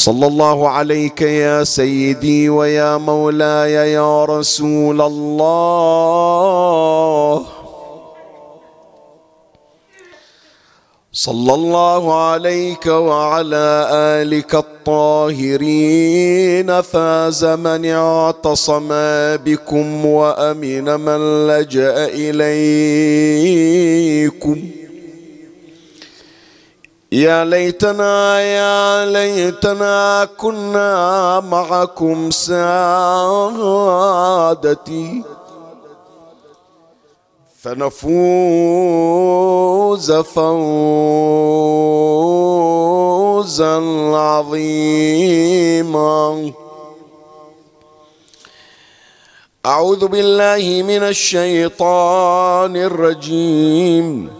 صلى الله عليك يا سيدي ويا مولاي يا رسول الله. صلى الله عليك وعلى آلك الطاهرين. فاز من اعتصم بكم وأمن من لجأ إليكم. يا ليتنا يا ليتنا كنا معكم سادتي. فنفوز فوزا عظيما. أعوذ بالله من الشيطان الرجيم.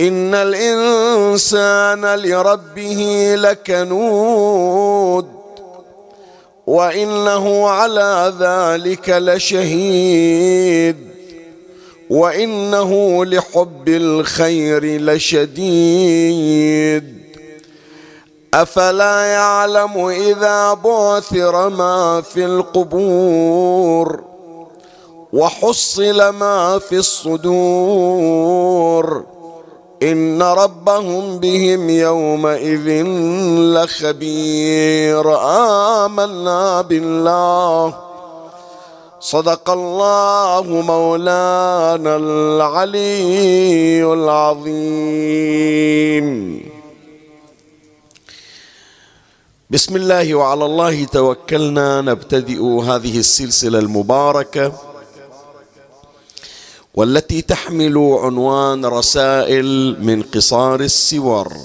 إن الإنسان لربه لكنود وإنه على ذلك لشهيد وانه لحب الخير لشديد افلا يعلم اذا بعثر ما في القبور وحصل ما في الصدور إن ربهم بهم يومئذ لخبير. آمنا بالله. صدق الله مولانا العلي العظيم. بسم الله وعلى الله توكلنا. نبتدئ هذه السلسلة المباركة. والتي تحمل عنوان رسائل من قصار السور.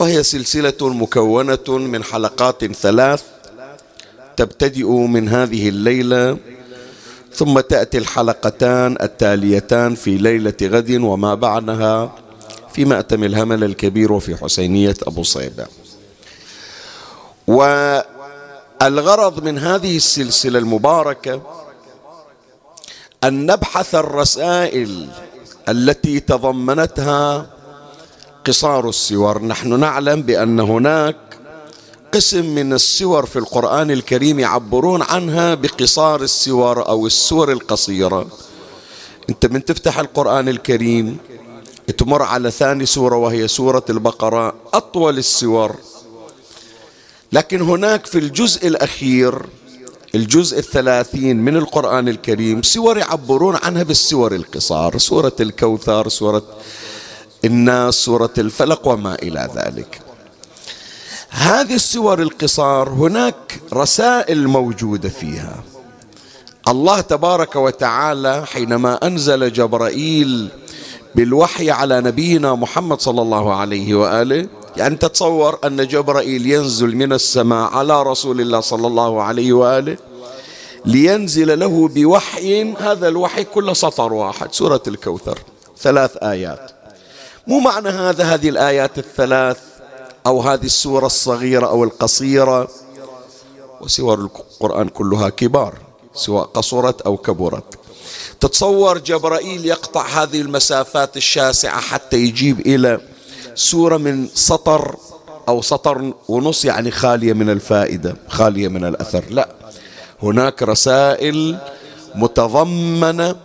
وهي سلسلة مكونة من حلقات ثلاث تبتدئ من هذه الليلة ثم تأتي الحلقتان التاليتان في ليلة غد وما بعدها في مأتم الهمل الكبير وفي حسينية أبو صيبه والغرض من هذه السلسلة المباركة أن نبحث الرسائل التي تضمنتها قصار السور. نحن نعلم بأن هناك قسم من السور في القرآن الكريم يعبرون عنها بقصار السور أو السور القصيرة. أنت من تفتح القرآن الكريم تمر على ثاني سورة وهي سورة البقرة أطول السور. لكن هناك في الجزء الأخير الجزء الثلاثين من القرآن الكريم سور يعبرون عنها بالسور القصار سورة الكوثر سورة الناس سورة الفلق وما إلى ذلك. هذه السور القصار هناك رسائل موجودة فيها. الله تبارك وتعالى حينما أنزل جبرائيل بالوحي على نبينا محمد صلى الله عليه وآله يعني تتصور أن جبرائيل ينزل من السماء على رسول الله صلى الله عليه وآله لينزل له بوحي. هذا الوحي كل سطر واحد. سورة الكوثر. ثلاث آيات. مو معنى هذا هذه الآيات الثلاث أو هذه السورة الصغيرة أو القصيرة؟ وسور القرآن كلها كبار سواء قصرت أو كبرت تتصور جبرائيل يقطع هذه المسافات الشاسعة حتى يجيب إلى سورة من سطر أو سطر ونص يعني خالية من الفائدة خالية من الأثر. لا هناك رسائل متضمنة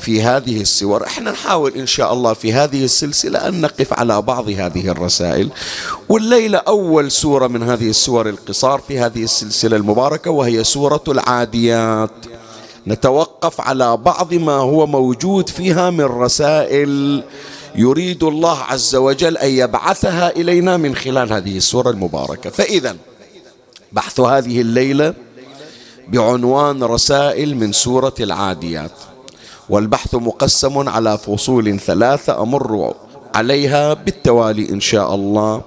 في هذه السور. إحنا نحاول إن شاء الله في هذه السلسلة أن نقف على بعض هذه الرسائل. والليلة أول سورة من هذه السور القصار في هذه السلسلة المباركة وهي سورة العاديات. نتوقف على بعض ما هو موجود فيها من رسائل يريد الله عز وجل أن يبعثها إلينا من خلال هذه السورة المباركة. فإذا بحث هذه الليلة بعنوان رسائل من سورة العاديات والبحث مقسم على فصول ثلاثة أمر عليها بالتوالي إن شاء الله.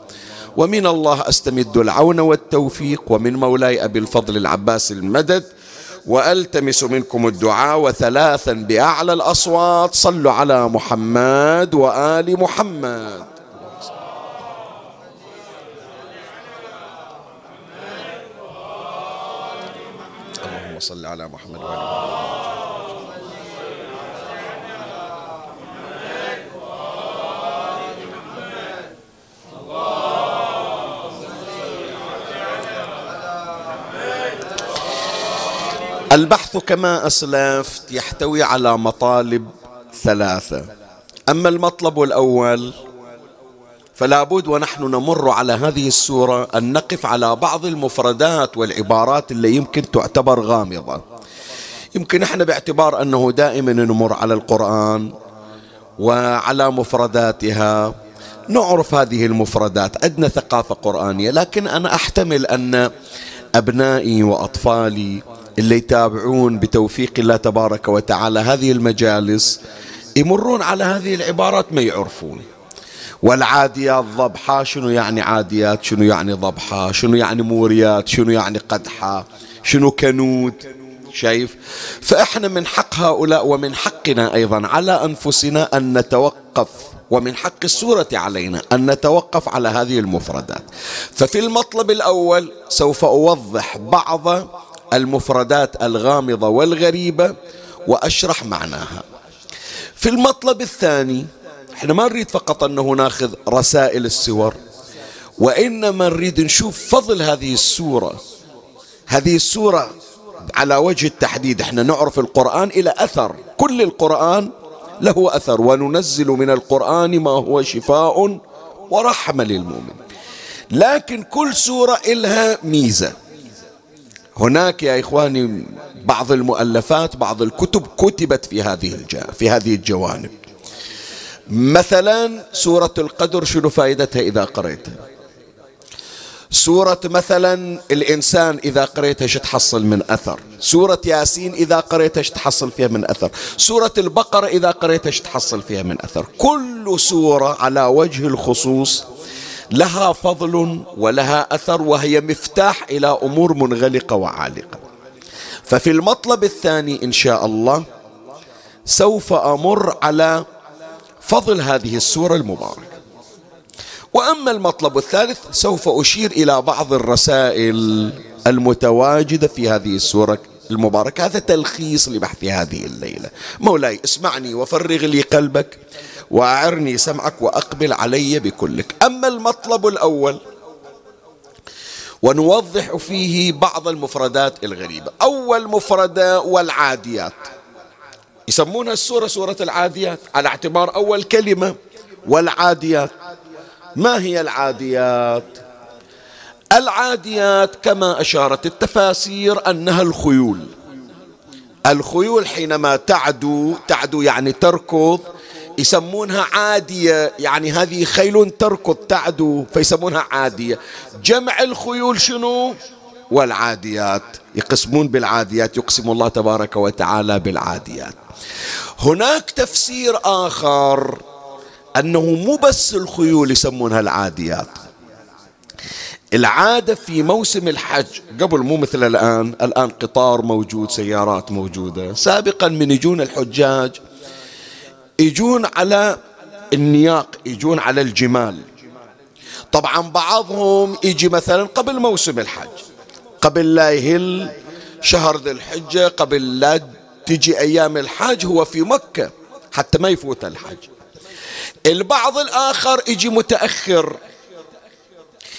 ومن الله أستمد العون والتوفيق ومن مولاي أبي الفضل العباس المدد وألتمس منكم الدعاء وثلاثا بأعلى الأصوات. صلوا على محمد وآل محمد. اللهم صل على محمد وآل محمد. البحث كما أسلفت يحتوي على مطالب ثلاثة. أما المطلب الأول فلا بد ونحن نمر على هذه السورة أن نقف على بعض المفردات والعبارات اللي يمكن تعتبر غامضة. يمكن إحنا باعتبار أنه دائما نمر على القرآن وعلى مفرداتها. نعرف هذه المفردات عندنا ثقافة قرآنية لكن أنا أحتمل أن أبنائي وأطفالي اللي يتابعون بتوفيق الله تبارك وتعالى هذه المجالس يمرون على هذه العبارات ما يعرفون. والعاديات ضبحا شنو يعني عاديات؟ شنو يعني ضبحا شنو يعني موريات؟ شنو يعني قدحا شنو كنود؟ شايف؟ فإحنا من حق هؤلاء ومن حقنا أيضا على أنفسنا أن نتوقف ومن حق السورة علينا أن نتوقف على هذه المفردات. ففي المطلب الأول سوف أوضح بعض المفردات الغامضة والغريبة وأشرح معناها. في المطلب الثاني إحنا ما نريد فقط أنه ناخذ رسائل السور وإنما نريد نشوف فضل هذه السورة. هذه السورة على وجه التحديد إحنا نعرف القرآن إلى أثر. كل القرآن له أثر وننزل من القرآن ما هو شفاء ورحمة للمؤمن. لكن كل سورة إلها ميزة. هناك يا إخواني بعض المؤلفات بعض الكتب كتبت في هذه في هذه الجوانب. مثلا سورة القدر شنو فائدتها إذا قريتها؟ سورة مثلا الإنسان إذا قريتها شو تحصل من أثر؟ سورة ياسين إذا قريتها شو تحصل فيها من أثر؟ سورة البقرة إذا قريتها شو تحصل فيها من أثر؟ كل سورة على وجه الخصوص لها فضل ولها أثر وهي مفتاح إلى أمور منغلقة وعالقة. ففي المطلب الثاني إن شاء الله سوف أمر على فضل هذه السورة المباركة. وأما المطلب الثالث سوف أشير إلى بعض الرسائل المتواجدة في هذه السورة المباركة. هذا تلخيص لبحث هذه الليلة. مولاي اسمعني وفرغ لي قلبك. وأعرني سمعك وأقبل علي بكلك. أما المطلب الأول ونوضح فيه بعض المفردات الغريبة. أول مفردة والعاديات. يسمونها السورة سورة العاديات. على اعتبار أول كلمة والعاديات. ما هي العاديات؟ العاديات كما أشارت التفاسير أنها الخيول. الخيول حينما تعدو تعدو يعني تركض يسمونها عادية يعني هذه خيل تركض تعدو فيسمونها عادية. جمع الخيول شنو؟ والعاديات. يقسمون بالعاديات يقسم الله تبارك وتعالى بالعاديات. هناك تفسير آخر أنه مو بس الخيول يسمونها العاديات. العادة في موسم الحج قبل مو مثل الآن الآن قطار موجود سيارات موجودة. سابقا من يجون الحجاج يجون على النياق يجون على الجمال. طبعا بعضهم يجي مثلا قبل موسم الحج. قبل لا يهل شهر ذي الحجة قبل لا تجي أيام الحج هو في مكة حتى ما يفوت الحج. البعض الآخر يجي متأخر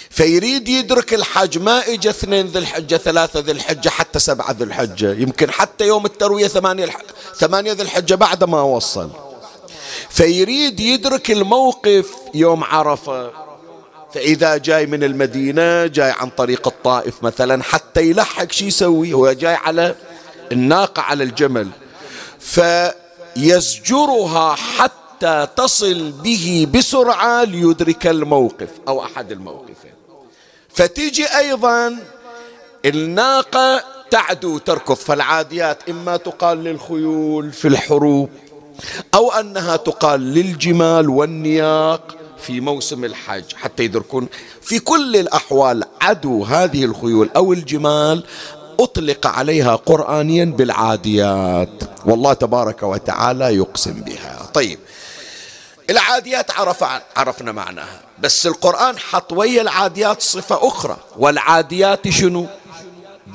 فيريد يدرك الحج ما اجى اثنين ذي الحجة ثلاثة ذي الحجة حتى سبعة ذي الحجة. يمكن حتى يوم التروية ثمانية, الح... ثمانية ذي الحجة بعد ما وصل. فيريد يدرك الموقف يوم عرفة. فإذا جاي من المدينة جاي عن طريق الطائف مثلا حتى يلحق شو يسوي هو جاي على الناقة على الجمل. فيزجرها حتى تصل به بسرعة ليدرك الموقف أو أحد الموقفين. فتيجي أيضا الناقة تعدو تركض فالعاديات إما تقال للخيول في الحروب أو أنها تقال للجمال والنياق في موسم الحج حتى يدركون في كل الأحوال عدو هذه الخيول أو الجمال أطلق عليها قرآنيا بالعاديات والله تبارك وتعالى يقسم بها. طيب العاديات عرف عرفنا معناها بس القرآن حط ويا العاديات صفة أخرى والعاديات شنو؟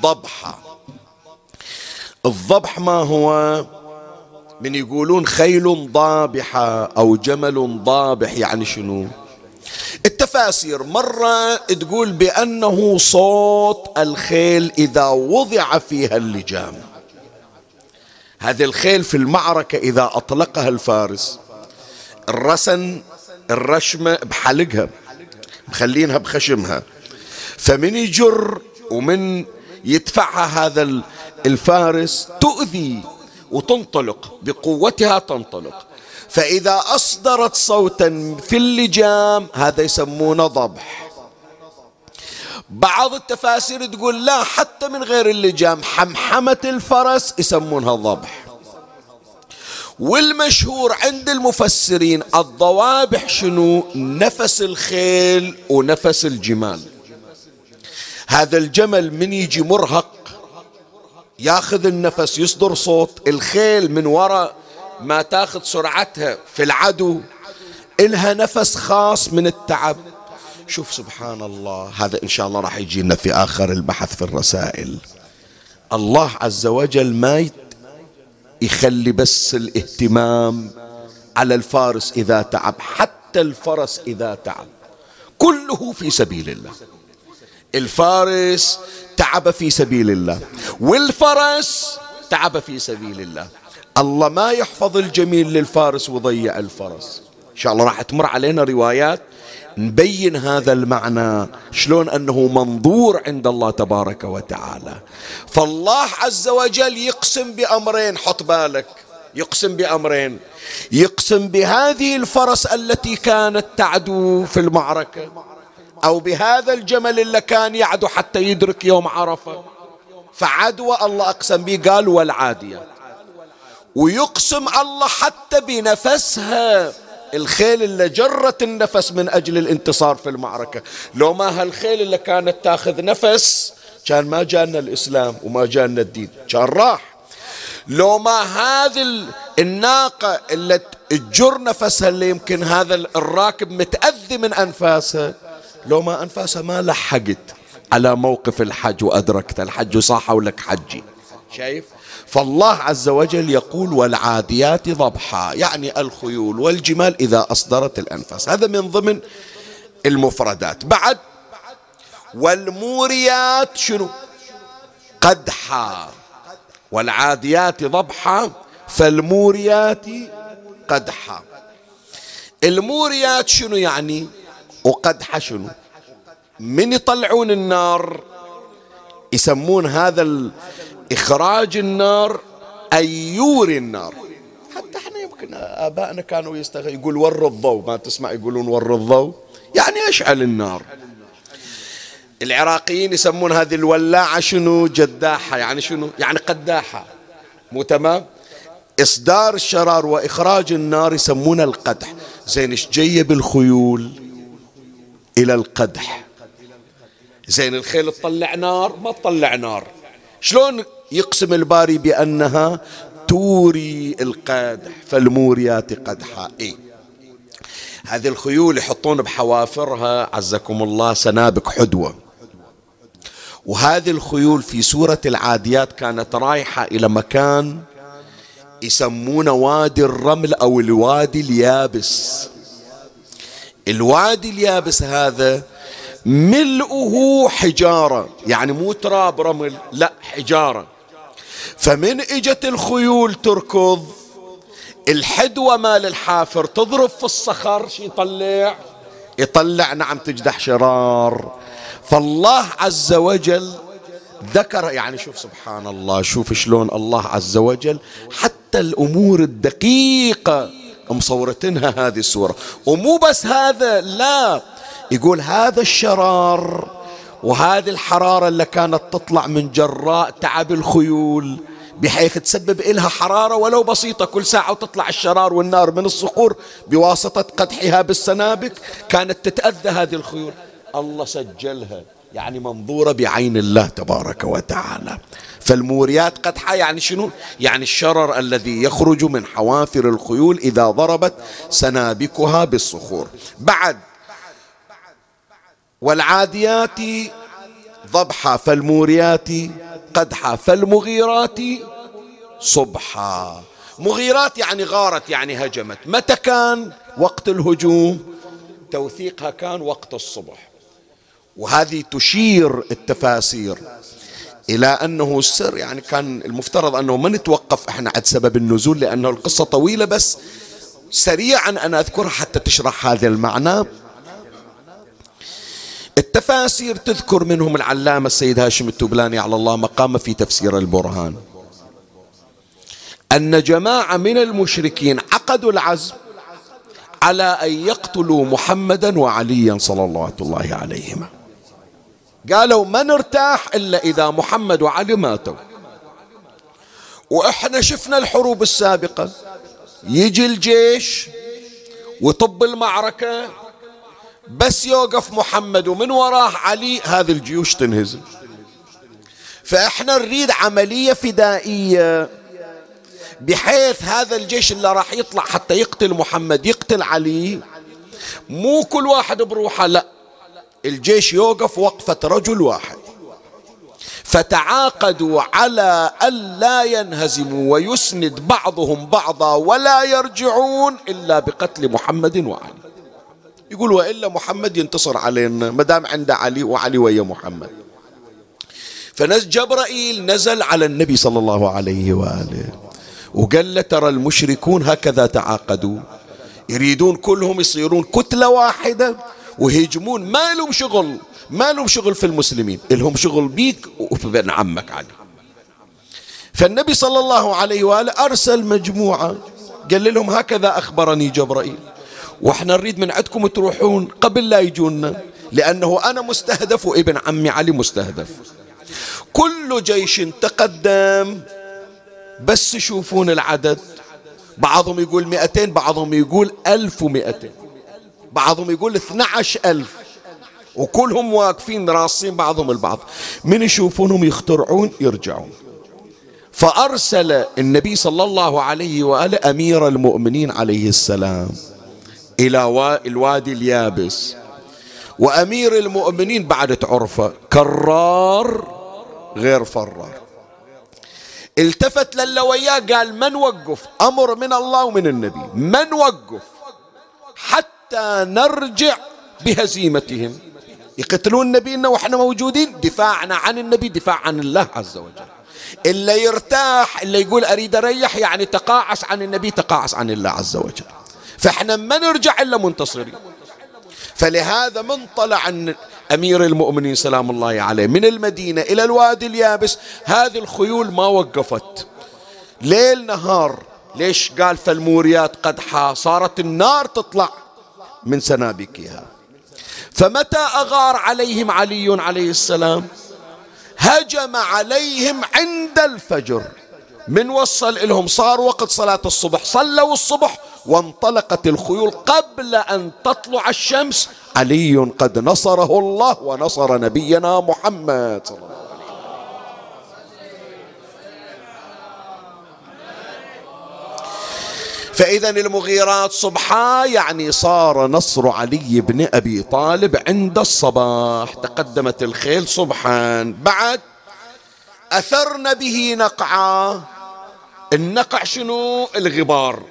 ضبحة. الضبح ما هو؟ من يقولون خيل ضابحة أو جمل ضابح يعني شنو؟ التفاسير مرة تقول بأنه صوت الخيل إذا وضع فيها اللجام. هذه الخيل في المعركة إذا أطلقها الفارس الرسن الرشمة بحلقها مخلينها بخشمها. فمن يجر ومن يدفعها هذا الفارس تؤذي وتنطلق بقوتها تنطلق. فإذا أصدرت صوتا في اللجام هذا يسمونه ضبح. بعض التفاسير تقول لا حتى من غير اللجام حمحمة الفرس يسمونها ضبح. والمشهور عند المفسرين الضوابح شنو؟ نفس الخيل ونفس الجمال. هذا الجمل من يجي مرهق ياخذ النفس يصدر صوت الخيل من وراء ما تاخذ سرعتها في العدو. إلها نفس خاص من التعب. شوف سبحان الله هذا إن شاء الله راح يجينا في آخر البحث في الرسائل. الله عز وجل ما يخلي بس الاهتمام على الفارس إذا تعب حتى الفرس إذا تعب. كله في سبيل الله. الفارس تعب في سبيل الله. والفرس تعب في سبيل الله. الله ما يحفظ الجميل للفارس ويضيع الفرس. إن شاء الله راح تمر علينا روايات نبين هذا المعنى شلون أنه منظور عند الله تبارك وتعالى. فالله عز وجل يقسم بأمرين حط بالك. يقسم بأمرين. يقسم بهذه الفرس التي كانت تعدو في المعركة. أو بهذا الجمل اللي كان يعدو حتى يدرك يوم عرفة. فعدوى الله أقسم به قال والعاديات ويقسم الله حتى بنفسها. الخيل اللي جرت النفس من أجل الانتصار في المعركة. لو ما هالخيل اللي كانت تاخذ نفس كان ما جانا الإسلام وما جانا الدين. كان راح. لو ما هذه الناقة اللي تجر نفسها اللي يمكن هذا الراكب متأذي من أنفاسها لو ما أنفاسها ما لحقت على موقف الحج وأدركت. الحج صاحة ولك حجي. شايف؟ فالله عز وجل يقول والعاديات ضبحا. يعني الخيول والجمال إذا أصدرت الأنفاس. هذا من ضمن المفردات. بعد والموريات شنو؟ قدحا. والعاديات ضبحا فالموريات قدحا. الموريات شنو يعني؟ وقدحة شنو من يطلعون النار يسمون هذا إخراج النار أيور النار. حتى إحنا يمكن آبائنا كانوا يستغل يقول ور الضوء ما تسمع يقولون ور الضوء. يعني اشعل النار؟ العراقيين يسمون هذه الولاعة شنو؟ جداحة. يعني شنو؟ يعني قداحة. مو تمام؟ إصدار الشرار وإخراج النار يسمونه القدح. زين إيش جاية بالخيول إلى القدح. زين الخيل تطلع نار؟ ما تطلع نار. شلون يقسم الباري بأنها توري القدح؟ فالموريات قدحا إيه. هذه الخيول يحطون بحوافرها عزكم الله سنابك حدوة. وهذه الخيول في سورة العاديات كانت رايحة إلى مكان يسمونه وادي الرمل أو الوادي اليابس. الوادي اليابس هذا ملؤه حجارة. يعني مو تراب رمل لا حجارة. فمن إجت الخيول تركض الحدوة مال الحافر تضرب في الصخر شي يطلع؟ يطلع نعم تجدح شرار. فالله عز وجل ذكر يعني شوف سبحان الله شوف شلون الله عز وجل حتى الأمور الدقيقة مصورتنها هذه السورة ومو بس هذا لا. يقول هذا الشرار وهذه الحرارة اللي كانت تطلع من جراء تعب الخيول بحيث تسبب إلها حرارة ولو بسيطة. كل ساعة وتطلع الشرار والنار من الصخور بواسطة قدحها بالسنابك كانت تتأذى هذه الخيول. الله سجلها. يعني منظورة بعين الله تبارك وتعالى. فالموريات قدحة يعني شنو؟ يعني الشرر الذي يخرج من حوافر الخيول إذا ضربت سنابكها بالصخور. بعد والعاديات ضبحا فالموريات قدحا فالمغيرات صبحا. مغيرات يعني غارت يعني هجمت. متى كان وقت الهجوم؟ توثيقها كان وقت الصبح. وهذه تشير التفاسير إلى أنه السر يعني كان المفترض أنه ما نتوقف إحنا عند سبب النزول لأنه القصة طويلة بس سريعا أنا أذكرها حتى تشرح هذا المعنى. التفاسير تذكر منهم العلامة السيد هاشم التبلاني على الله مقام في تفسير البرهان. أن جماعة من المشركين عقدوا العزم على أن يقتلوا محمدا وعليا صلى الله عليهما قالوا ما نرتاح إلا إذا محمد وعلي ماتوا. وإحنا شفنا الحروب السابقة. يجي الجيش وطب المعركة بس يوقف محمد ومن وراه علي هذه الجيوش تنهزم. فإحنا نريد عملية فدائية بحيث هذا الجيش اللي راح يطلع حتى يقتل محمد يقتل علي مو كل واحد بروحه لا. الجيش يوقف وقفة رجل واحد. فتعاقدوا على ألا ينهزموا ويسند بعضهم بعضا ولا يرجعون إلا بقتل محمد وعلي. يقول وإلا محمد ينتصر علينا ما دام عنده علي وعلي ويا محمد. فنزل جبرائيل نزل على النبي صلى الله عليه وآله. وقال له ترى المشركون هكذا تعاقدوا يريدون كلهم يصيرون كتلة واحدة. ويهجمون ما لهم شغل ما لهم شغل في المسلمين لهم شغل بيك وفي بن عمك علي. فالنبي صلى الله عليه وآله أرسل مجموعة قال لهم هكذا أخبرني جبرائيل. وإحنا نريد من عندكم تروحون قبل لا يجونا لأنه أنا مستهدف وابن عمي علي مستهدف. كل جيش تقدم بس يشوفون العدد. بعضهم يقول مئتين بعضهم يقول ألف ومئتين. بعضهم يقول اثنى عشر ألف. وكلهم واقفين راصين بعضهم البعض. من يشوفونهم يخترعون يرجعون. فأرسل النبي صلى الله عليه وآله أمير المؤمنين عليه السلام إلى الوادي اليابس. وأمير المؤمنين بعد عرفة كرار غير فرار. التفت للي وياه قال من وقف؟ أمر من الله ومن النبي. من وقف؟ حتى نرجع بهزيمتهم. يقتلون نبينا وإحنا موجودين. دفاعنا عن النبي دفاع عن الله عز وجل. اللي يرتاح اللي يقول أريد أريح يعني تقاعس عن النبي تقاعس عن الله عز وجل. فإحنا ما نرجع إلا منتصرين. فلهذا من طلع أمير المؤمنين سلام الله عليه من المدينة إلى الوادي اليابس. هذه الخيول ما وقفت. ليل نهار ليش قال فالموريات قدحا صارت النار تطلع. من سنابكها. فمتى أغار عليهم علي عليه السلام؟ هجم عليهم عند الفجر. من وصل لهم صار وقت صلاة الصبح. صلوا الصبح وانطلقت الخيول قبل أن تطلع الشمس. علي قد نصره الله ونصر نبينا محمد صلى الله عليه وسلم. فإذا المغيرات صبحا يعني صار نصر علي بن أبي طالب عند الصباح. تقدمت الخيل صبحا. بعد أثرن به نقعا. النقع شنو؟ الغبار.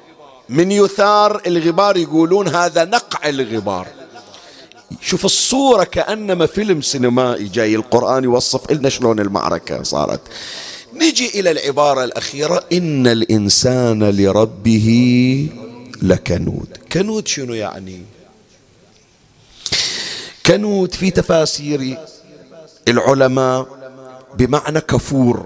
من يثار الغبار يقولون هذا نقع الغبار. شوف الصورة كأنما فيلم سينمائي جاي. القرآن يوصف لنا شلون المعركة صارت. نجي إلى العبارة الأخيرة إن الإنسان لربه لكنود. كنود شنو يعني؟ كنود في تفاسير العلماء بمعنى كفور.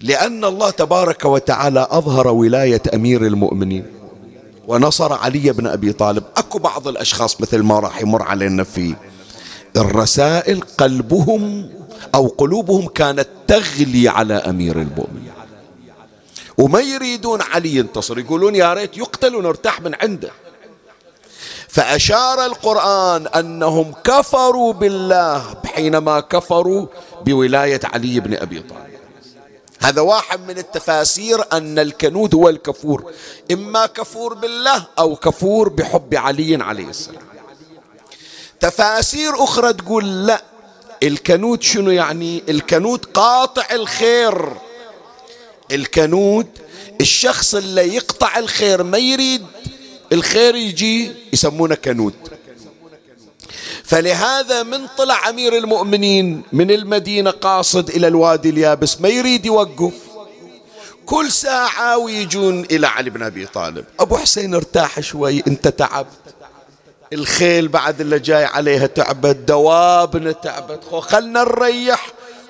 لأن الله تبارك وتعالى أظهر ولاية أمير المؤمنين ونصر علي بن أبي طالب. أكو بعض الأشخاص مثل ما راح يمر علينا في الرسائل قلبهم أو قلوبهم كانت تغلي على أمير المؤمنين. وما يريدون علي ينتصر يقولون يا ريت يقتل ونرتاح من عنده. فأشار القرآن أنهم كفروا بالله حينما كفروا بولاية علي بن أبي طالب. هذا واحد من التفاسير أن الكنود هو الكفور. إما كفور بالله أو كفور بحب علي عليه السلام. تفاسير أخرى تقول لا الكنود شنو يعني؟ الكنود قاطع الخير. الكنود الشخص اللي يقطع الخير ما يريد الخير يجي يسمونه كنود. فلهذا من طلع أمير المؤمنين من المدينة قاصد إلى الوادي اليابس ما يريد يوقف. كل ساعة ويجون إلى علي بن أبي طالب. أبو حسين ارتاح شوي أنت تعبت. الخيل بعد اللي جاي عليها تعبت دوابنا تعبت خلنا نريح.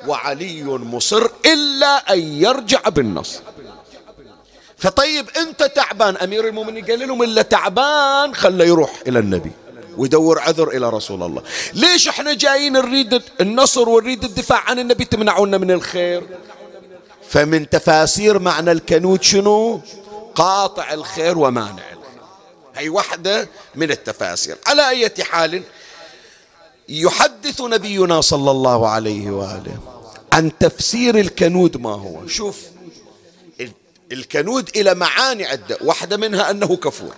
وعلي مصر إلا أن يرجع بالنصر. فطيب أنت تعبان. أمير المؤمنين قال لهم إلا تعبان خله يروح إلى النبي. ويدور عذر إلى رسول الله. ليش إحنا جايين نريد النصر ونريد الدفاع عن النبي؟ تمنعونا من الخير. فمن تفاسير معنى الكنود شنو؟ قاطع الخير ومانع هي واحدة من التفاسير. على أي حال يحدث نبينا صلى الله عليه وآله عن تفسير الكنود ما هو. شوف الكنود إلى معاني عدة. واحدة منها أنه كفور.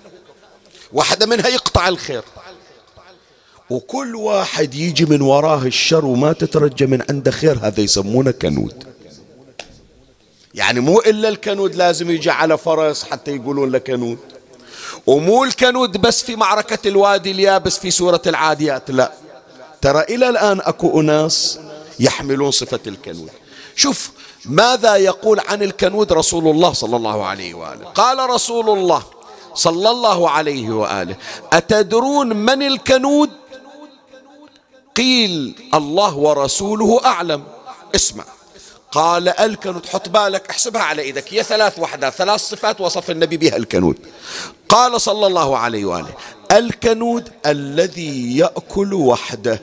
واحدة منها يقطع الخير. وكل واحد يجي من وراه الشر وما تترجى من عنده خير هذا يسمونه كنود. يعني مو إلا الكنود لازم يجي على فرس حتى يقولون له كنود. ومو الكنود بس في معركة الوادي اليابس في سورة العاديات لا. ترى إلى الآن أكو أناس يحملون صفة الكنود. شوف ماذا يقول عن الكنود رسول الله صلى الله عليه وآله. قال رسول الله صلى الله عليه وآله أتدرون من الكنود؟ قيل الله ورسوله أعلم. اسمع. قال الكنود حط بالك احسبها على إيدك. هي ثلاث وحدات ثلاث صفات وصف النبي بها الكنود. قال صلى الله عليه وآله الكنود الذي يأكل وحده.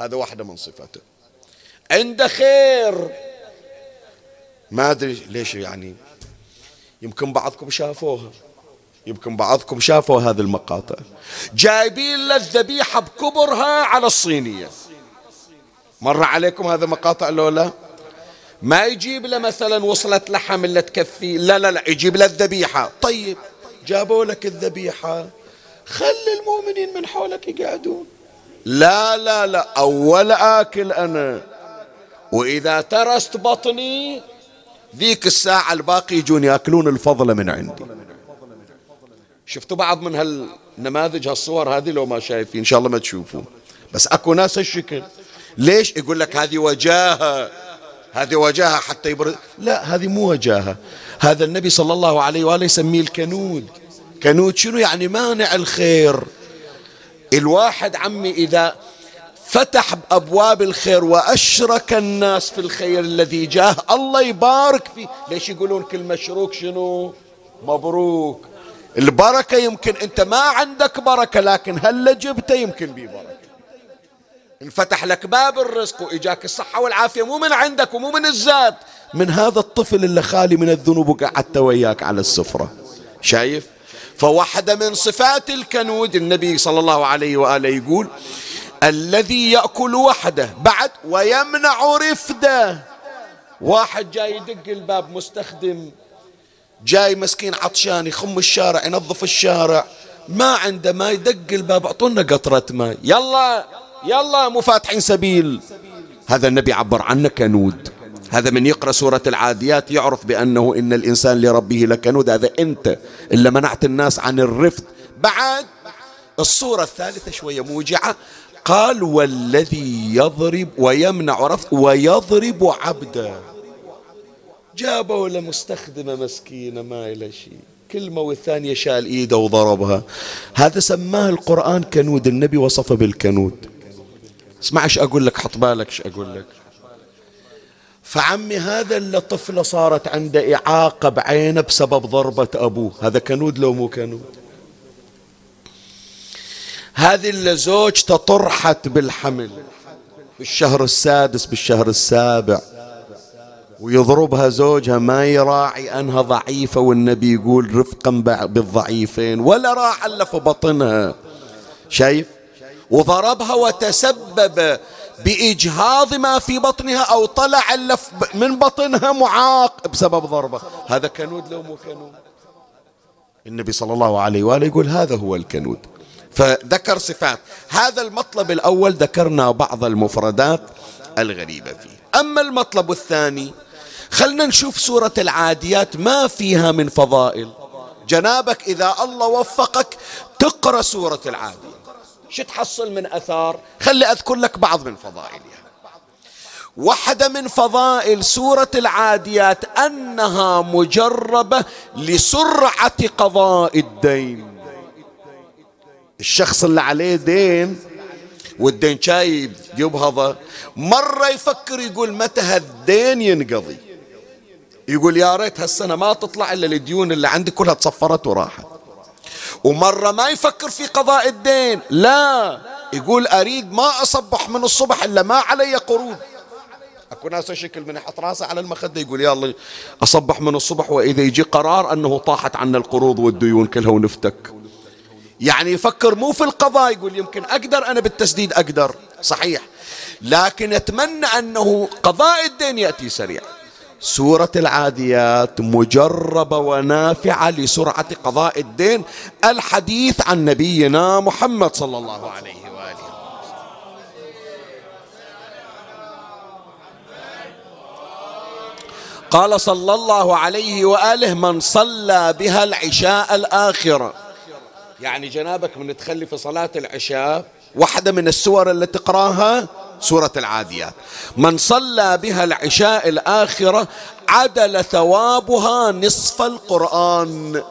هذا واحدة من صفاته. عنده خير. ما أدري ليش يعني يمكن بعضكم شافوها. يمكن بعضكم شافوا هذه المقاطع. جايبين له الذبيحة بكبرها على الصينية. مر عليكم هذا مقاطع لولا ما يجيب له مثلا وصلت لحم اللي تكفي. لا لا لا يجيب له الذبيحة. طيب جابوا لك الذبيحة. خلي المؤمنين من حولك يقعدون. لا لا لا أول آكل أنا. وإذا ترست بطني ذيك الساعة الباقي يجون يأكلون الفضل من عندي. شفتوا بعض من هالنماذج هالصور هذه لو ما شايفين إن شاء الله ما تشوفوا بس أكو ناس هالشكل ليش؟ يقول لك هذه وجاهة. هذه وجاهة حتى يبرد لا هذه مو وجاهة. هذا النبي صلى الله عليه وآله يسميه الكنود. كنود شنو؟ يعني مانع الخير. الواحد عمي إذا فتح ابواب الخير وأشرك الناس في الخير الذي جاه الله يبارك فيه. ليش يقولون كل مشروك شنو؟ مبروك. البركة يمكن أنت ما عندك بركة لكن هل جبته يمكن بي بركة. انفتح لك باب الرزق وإجاك الصحة والعافية مو من عندك ومو من الزاد. من هذا الطفل اللي خالي من الذنوب وقعدت وياك على السفرة. شايف؟ فواحدة من صفات الكنود النبي صلى الله عليه وآله يقول الذي يأكل وحده بعد ويمنع رفده. واحد جاي يدق الباب مستخدم جاي مسكين عطشان يخم الشارع ينظف الشارع ما عنده ما يدق الباب أعطونا قطرة ماء. يلا. يلا مو فاتحين سبيل. هذا النبي عبر عنه كنود. هذا من يقرأ سورة العاديات يعرف بأنه إن الإنسان لربه لكنود. هذا أنت. اللي منعت الناس عن الرفض بعد الصورة الثالثة شوية موجعة. قال والذي يضرب ويمنع رفض ويضرب عبدا جابوا لمستخدمة مسكينة ما إلى شيء. كلمة والثانية شال إيده وضربها. هذا سماه القرآن كنود. النبي وصفه بالكنود. اسمع إيش أقول لك؟ حط بالك إيش أقول لك. فعمي هذا اللي طفلة صارت عنده إعاقة بعينه بسبب ضربة أبوه. هذا كنود لو مو كنود؟ هذه اللي زوجته طرحت بالحمل بالشهر السادس بالشهر السابع. ويضربها زوجها ما يراعي أنها ضعيفة والنبي يقول رفقا بالضعيفين. ولا راح إلا في بطنها. شايف؟ وضربها وتسبب بإجهاض ما في بطنها أو طلع من بطنها معاق بسبب ضربة. هذا كنود لو مو كنود. النبي صلى الله عليه وآله يقول هذا هو الكنود. فذكر صفات. هذا المطلب الأول ذكرنا بعض المفردات الغريبة فيه. أما المطلب الثاني خلنا نشوف سورة العاديات ما فيها من فضائل. جنابك إذا الله وفقك تقرأ سورة العاديات. شو تحصل من أثار؟ خلي أذكر لك بعض من فضائلها واحدة من فضائل سورة العاديات أنها مجربة لسرعة قضاء الدين. الشخص اللي عليه دين والدين شايب يبهضه مرة يفكر يقول متى هالدين ينقضي؟ يقول يا ريت هالسنة ما تطلع إلا الديون اللي عندي كلها تصفرت وراحت. ومرة ما يفكر في قضاء الدين لا. يقول أريد ما أصبح من الصبح إلا ما علي قروض أكو ناس شكل من يحط راسه على المخدة يقول يا الله أصبح من الصبح وإذا يجي قرار أنه طاحت عنا القروض والديون كلها ونفتك. يعني يفكر مو في القضاء يقول يمكن أقدر أنا بالتسديد أقدر. صحيح. لكن أتمنى أنه قضاء الدين يأتي سريع. سورة العاديات مجربة ونافعة لسرعة قضاء الدين الحديث عن نبينا محمد صلى الله عليه وآله. قال صلى الله عليه وآله من صلى بها العشاء الآخرة. يعني جنابك من تخلي في صلاة العشاء واحدة من السور اللي تقراها سورة العاديات. من صلى بها العشاء الآخرة عدل ثوابها نصف القرآن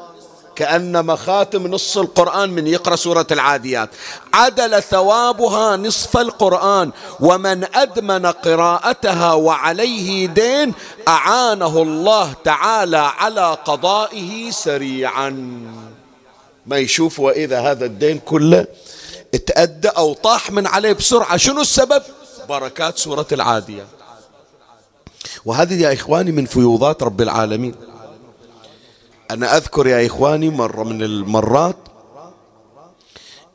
كأنما خاتم نص القرآن من يقرأ سورة العاديات. عدل ثوابها نصف القرآن ومن أدمن قراءتها وعليه دين أعانه الله تعالى على قضائه سريعا. ما يشوف وإذا هذا الدين كله اتأدى أو طاح من عليه بسرعة شنو السبب؟ بركات سورة العادية. وهذه يا إخواني من فيوضات رب العالمين. أنا أذكر يا إخواني مرة من المرات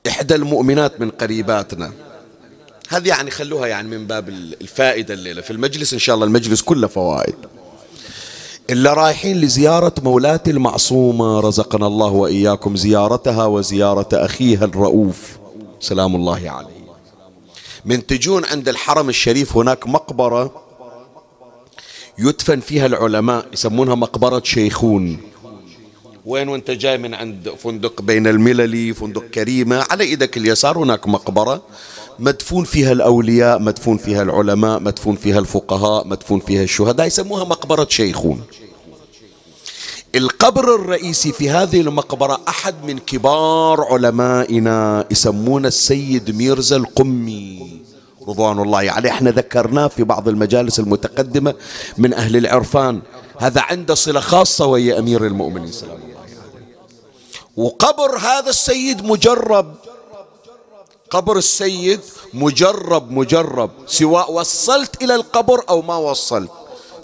إحدى المؤمنات من قريباتنا. هذه يعني خلوها يعني من باب الفائدة الليلة. في المجلس إن شاء الله المجلس كله فوائد. إلا رايحين لزيارة مولاتي المعصومة رزقنا الله وإياكم زيارتها وزيارة أخيها الرؤوف. سلام الله عليه. من تجون عند الحرم الشريف هناك مقبرة يدفن فيها العلماء يسمونها مقبرة شيخون. وين وانت جاي؟ من عند فندق بين المللي فندق كريمة على إيدك اليسار هناك مقبرة. مدفون فيها الأولياء مدفون فيها العلماء مدفون فيها الفقهاء مدفون فيها الشهداء يسموها مقبرة شيخون. القبر الرئيسي في هذه المقبرة أحد من كبار علمائنا يسمونه السيد ميرزا القمي. رضوان الله عليه. إحنا ذكرناه في بعض المجالس المتقدمة من أهل العرفان. هذا عنده صلة خاصة ويا أمير المؤمنين. سلام الله عليه وقبر هذا السيد مجرب. قبر السيد مجرب مجرب. سواء وصلت إلى القبر أو ما وصلت.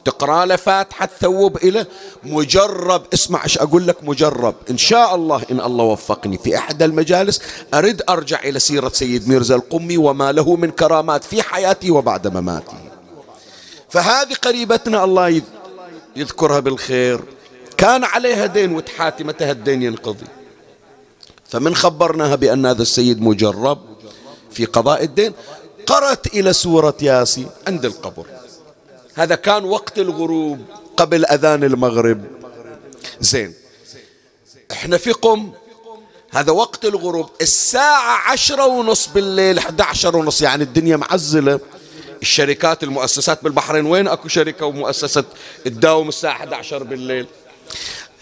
تقرأ له فاتحة تثوب إليه مجرب. اسمع إيش أقول لك مجرب. إن شاء الله إن الله وفقني. في إحدى المجالس أريد أرجع إلى سيرة سيد ميرزا القمي وما له من كرامات في حياتي وبعد مماتي. فهذه قريبتنا الله يذكرها بالخير. كان عليها دين وتحاتي متى هالدين ينقضي. فمن خبرناها بأن هذا السيد مجرب في قضاء الدين. قرأت إلى سورة ياسين عند القبر. هذا كان وقت الغروب. قبل أذان المغرب. زين. إحنا في قم هذا وقت الغروب. الساعة عشرة ونص بالليل 11 ونص يعني الدنيا معزلة. الشركات المؤسسات بالبحرين وين أكو شركة ومؤسسة تداوم الساعة 11 بالليل؟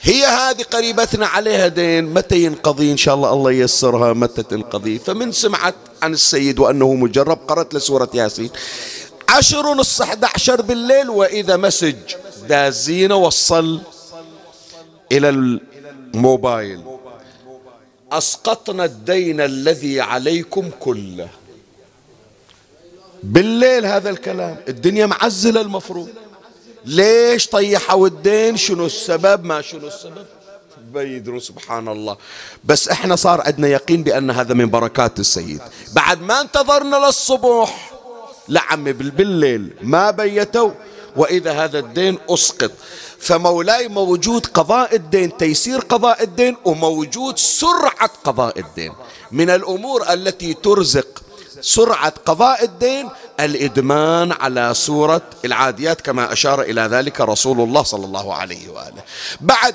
هي هذه قريبتنا عليها دين. متى ينقضي؟ إن شاء الله الله ييسرها متى تنقضي؟ فمن سمعت عن السيد وأنه مجرب قرأت لسورة ياسين. عشر ونص 11 بالليل وإذا مسج دازين وصل إلى الموبايل. أسقطنا الدين الذي عليكم كله. بالليل هذا الكلام. الدنيا معزلة المفروض. ليش طيحوا الدين شنو السبب؟ ما شنو السبب؟ بيدروا سبحان الله. بس إحنا صار عندنا يقين بأن هذا من بركات السيد. بعد ما انتظرنا للصبح لعمي بالليل ما بيتوا وإذا هذا الدين أسقط. فمولاي موجود قضاء الدين تيسير قضاء الدين وموجود سرعة قضاء الدين. من الأمور التي ترزق سرعة قضاء الدين الإدمان على سورة العاديات كما أشار إلى ذلك رسول الله صلى الله عليه وآله. بعد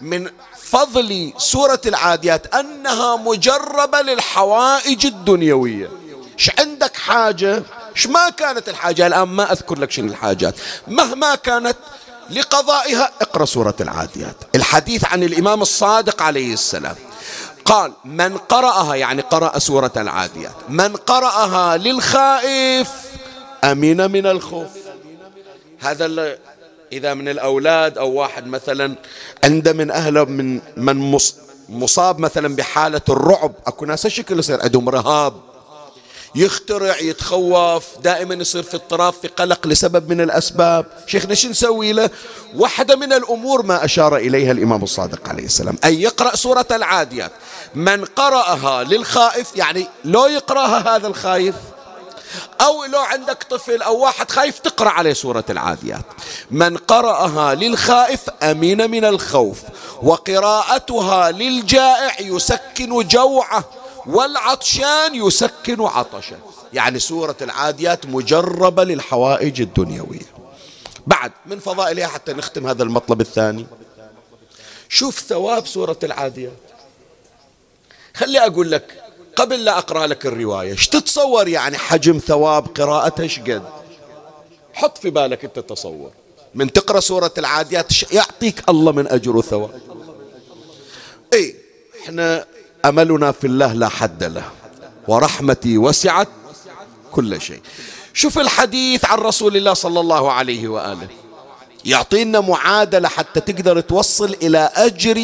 من فضل سورة العاديات أنها مجربة للحوائج الدنيوية. ش عندك حاجة؟ ما كانت الحاجة الآن ما أذكر لك شنو الحاجات. مهما كانت لقضائها اقرأ سورة العاديات. الحديث عن الإمام الصادق عليه السلام. قال من قرأها يعني قرأ سورة العاديات. من قرأها للخائف أمن من الخوف. هذا اللي إذا من الأولاد أو واحد مثلا عنده من أهله من من مصاب مثلا بحالة الرعب أكو ناس شكل يصير عندهم رهاب. يخترع يتخوف دائما يصير في اضطراب في قلق لسبب من الأسباب. شيخنا شو نسوي له؟ واحدة من الأمور ما أشار إليها الإمام الصادق عليه السلام. أن يقرأ سورة العاديات. من قرأها للخائف يعني لو يقرأها هذا الخايف أو لو عندك طفل أو واحد خايف تقرأ عليه سورة العاديات. من قرأها للخائف أمين من الخوف وقراءتها للجائع يسكن جوعه. والعطشان يسكن عطشه يعني سورة العاديات مجربة للحوائج الدنيوية. بعد من فضائلها حتى نختم هذا المطلب الثاني. شوف ثواب سورة العاديات. خلي أقول لك قبل لا أقرأ لك الرواية إيش تتصور يعني حجم ثواب قراءتها؟ قد؟ حط في بالك أنت تصور من تقرأ سورة العاديات يعطيك الله من أجر وثواب؟ اي إحنا أملنا في الله لا حد له ورحمتي وسعت كل شيء. شوف الحديث عن رسول الله صلى الله عليه وآله. يعطينا معادلة حتى تقدر توصل إلى أجر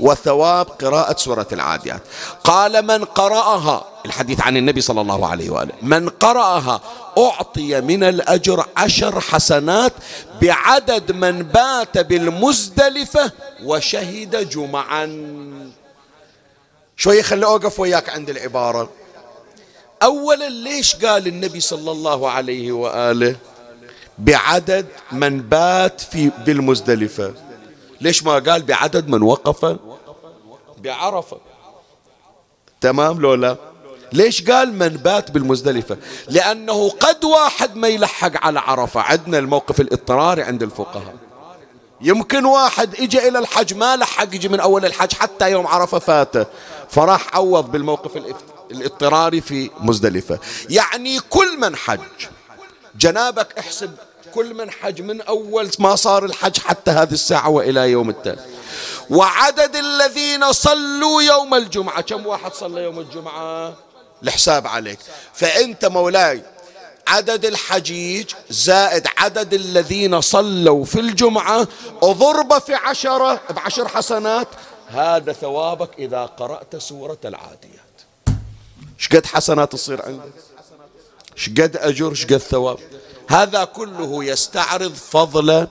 وثواب قراءة سورة العاديات. قال من قرأها الحديث عن النبي صلى الله عليه وآله. من قرأها أعطي من الأجر عشر حسنات بعدد من بات بالمزدلفة وشهد جمعا. شوية خلي أوقف وياك عند العبارة. أولا ليش قال النبي صلى الله عليه وآله بعدد من بات في بالمزدلفة؟ ليش ما قال بعدد من وقف بعرفة؟ تمام لو لا؟ ليش قال من بات بالمزدلفة؟ لأنه قد واحد ما يلحق على عرفة. عندنا الموقف الاضطراري عند الفقهاء. يمكن واحد اجى إلى الحج ما لحق يجي من أول الحج حتى يوم عرفة فاته. فراح عوض بالموقف الاضطراري في مزدلفة. يعني كل من حج. جنابك احسب كل من حج من أول ما صار الحج حتى هذه الساعة وإلى يوم التالي. وعدد الذين صلوا يوم الجمعة. كم واحد صلى يوم الجمعة؟ الحساب عليك. فأنت مولاي عدد الحجيج زائد عدد الذين صلوا في الجمعة ضرب في عشرة بعشر حسنات هذا ثوابك إذا قرأت سورة العاديات. شقد حسنات تصير عندك؟ شقد أجر شقد ثواب. هذا كله يستعرض فضل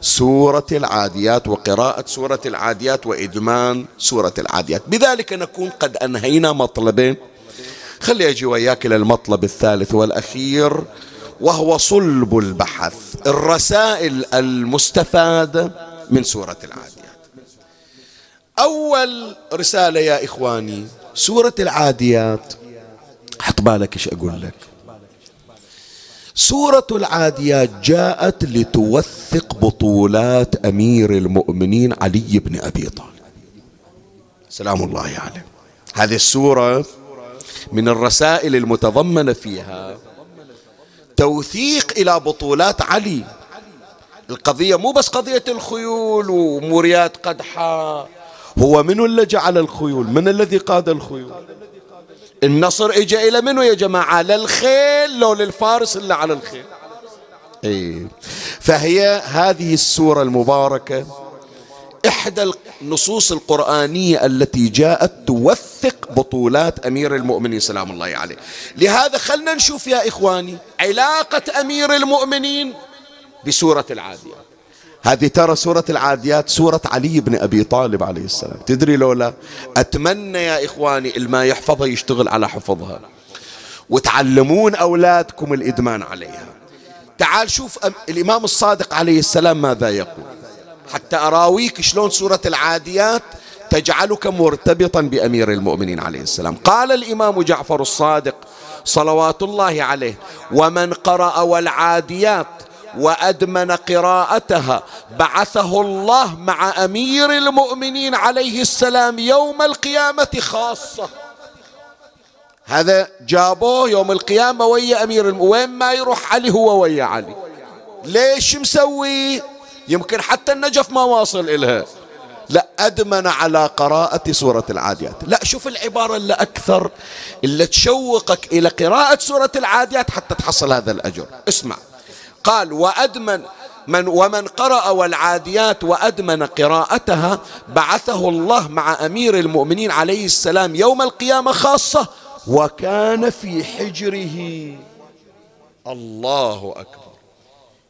سورة العاديات وقراءة سورة العاديات وإدمان سورة العاديات. بذلك نكون قد أنهينا مطلبين خلي أجي وياك إلى المطلب الثالث والأخير وهو صلب البحث الرسائل المستفادة من سورة العاديات. أول رسالة يا إخواني سورة العاديات. حط بالك إيش أقول لك. سورة العاديات جاءت لتوثق بطولات أمير المؤمنين علي بن أبي طالب. سلام الله عليه. يعني. هذه السورة من الرسائل المتضمنة فيها توثيق إلى بطولات علي. القضية مو بس قضية الخيول وموريات قدحة. هو من اللي جعل الخيول؟ من الذي قاد الخيول؟ النصر اجى إلى منو يا جماعة؟ للخيل لو للفارس اللي على الخيل. إيه. فهي هذه السورة المباركة. إحدى النصوص القرآنية التي جاءت توثق بطولات أمير المؤمنين سلام الله عليه. لهذا خلنا نشوف يا إخواني علاقة أمير المؤمنين بسورة العاديات. هذه ترى سورة العاديات سورة علي بن أبي طالب عليه السلام. تدري لولا؟ أتمنى يا إخواني الما يحفظها يشتغل على حفظها. وتعلمون أولادكم الإدمان عليها. تعال شوف الإمام الصادق عليه السلام ماذا يقول. حتى أراويك شلون سورة العاديات تجعلك مرتبطا بأمير المؤمنين عليه السلام. قال الإمام جعفر الصادق صلوات الله عليه ومن قرأ والعاديات وأدمن قراءتها بعثه الله مع أمير المؤمنين عليه السلام يوم القيامة خاصة. هذا جابوه يوم القيامة ويا أمير وين ما يروح علي هو ويا علي. ليش مسوي؟ يمكن حتى النجف ما واصل إلها. لا أدمن على قراءة سورة العاديات. لا شوف العبارة اللي أكثر اللي تشوقك إلى قراءة سورة العاديات حتى تحصل هذا الأجر. اسمع. قال وأدمن من ومن قرأ والعاديات وأدمن قراءتها بعثه الله مع أمير المؤمنين عليه السلام يوم القيامة خاصة وكان في حجره. الله أكبر.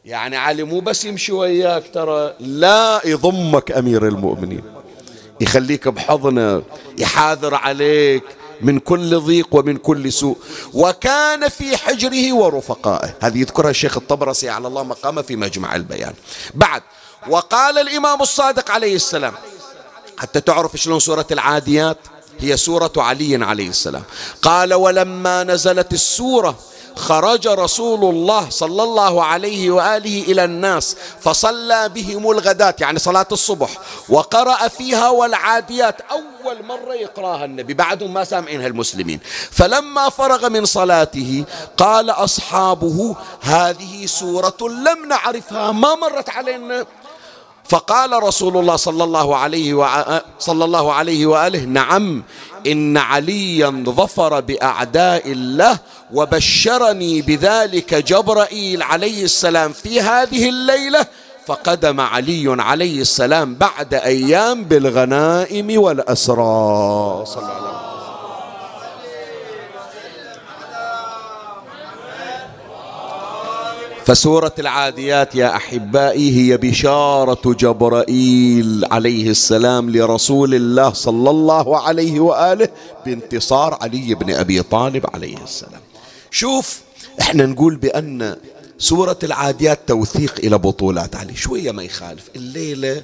يعني علي مو بس يمشي وياك ترى. لا يضمك أمير المؤمنين. يخليك بحضنه يحاذر عليك من كل ضيق ومن كل سوء. وكان في حجره ورفقائه. هذه يذكرها الشيخ الطبرسي على الله مقامه في مجمع البيان. بعد وقال الإمام الصادق عليه السلام حتى تعرف شلون سورة العاديات؟ هي سورة علي عليه السلام. قال ولما نزلت السورة خرج رسول الله صلى الله عليه وآله إلى الناس فصلى بهم الغداة يعني صلاة الصبح وقرأ فيها والعاديات أول مرة يقرأها النبي بعدهم ما سامعينها المسلمين. فلما فرغ من صلاته قال أصحابه هذه سورة لم نعرفها ما مرت علينا. فقال رسول الله صلى الله عليه وع... صلى الله عليه وآله نعم إن عليا ظفر بأعداء الله وبشرني بذلك جبرائيل عليه السلام في هذه الليلة فقدم علي عليه السلام بعد أيام بالغنائم والاسرى صلى الله عليه فسورة العاديات يا أحبائي هي بشارة جبرائيل عليه السلام لرسول الله صلى الله عليه وآله بانتصار علي بن أبي طالب عليه السلام. شوف إحنا نقول بأن سورة العاديات توثيق إلى بطولات علي. شوية ما يخالف. الليلة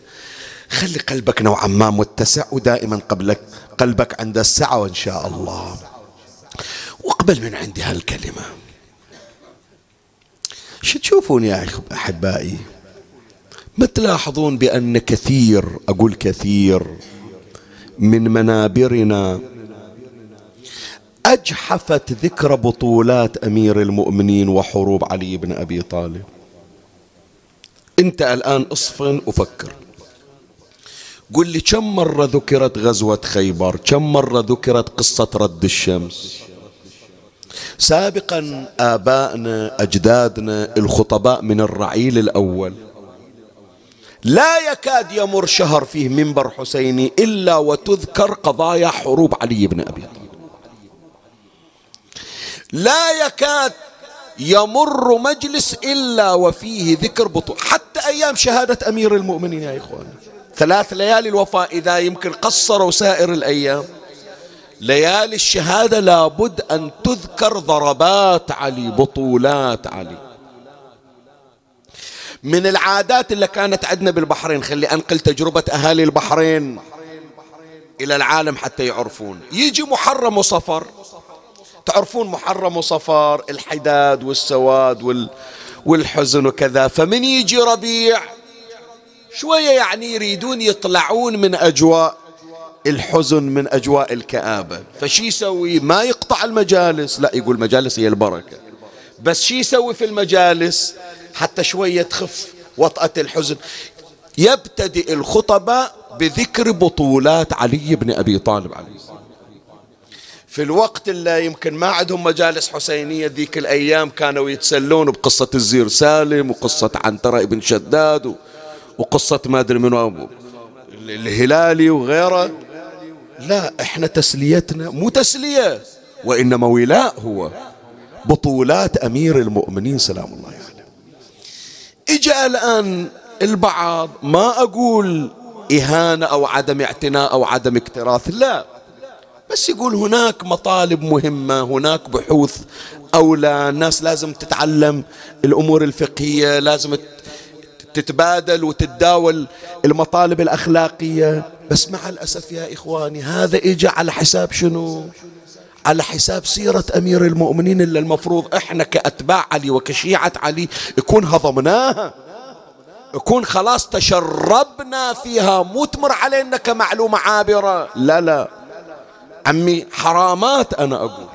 خلي قلبك نوعا ما متسع ودائما قبلك قلبك عند السعة وإن شاء الله. واقبل من عندي هالكلمة. شو تشوفون يا أحبائي؟ ما تلاحظون بأن كثير أقول كثير من منابرنا أجحفت ذكر بطولات أمير المؤمنين وحروب علي بن أبي طالب. أنت الآن أصفن وفكر. قل لي كم مرة ذكرت غزوة خيبر؟ كم مرة ذكرت قصة رد الشمس؟ سابقا آبائنا أجدادنا الخطباء من الرعيل الأول. لا يكاد يمر شهر فيه منبر حسيني إلا وتذكر قضايا حروب علي بن أبي طالب. لا يكاد يمر مجلس إلا وفيه ذكر بطول حتى أيام شهادة أمير المؤمنين يا إخوان. ثلاث ليالي الوفاة إذا يمكن قصروا سائر الأيام. ليالي الشهادة لابد أن تذكر ضربات علي بطولات علي. من العادات اللي كانت عندنا بالبحرين خلي أنقل تجربة أهالي البحرين إلى العالم حتى يعرفون. يجي محرم وصفر. تعرفون محرم وصفار الحداد والسواد وال والحزن وكذا. فمن يجي ربيع شوية يعني يريدون يطلعون من أجواء الحزن من أجواء الكآبة. فشي يسوي؟ ما يقطع المجالس. لا يقول المجالس هي البركة. بس شي يسوي في المجالس؟ حتى شوية تخف وطأة الحزن. يبتدئ الخطبة بذكر بطولات علي بن أبي طالب عليه في الوقت اللي يمكن ما عندهم مجالس حسينية ذيك الأيام كانوا يتسلون بقصة الزير سالم وقصة عنترة ابن شداد وقصة ما أدري منو الهلالي وغيره. لا إحنا تسليتنا مو تسلية وإنما ولاء هو. بطولات أمير المؤمنين سلام الله عليه. يعني. إجا الآن البعض ما أقول إهانة أو عدم اعتناء أو عدم اكتراث لا. بس يقول هناك مطالب مهمة هناك بحوث أولى الناس لازم تتعلم الأمور الفقهية لازم تتبادل وتتداول المطالب الأخلاقية. بس مع الأسف يا إخواني هذا إجا على حساب شنو؟ على حساب سيرة أمير المؤمنين اللي المفروض إحنا كأتباع علي وكشيعة علي يكون هضمناها يكون خلاص تشربنا فيها. مو تمر علينا كمعلومة عابرة. لا لا. عمي حرامات أنا أقول.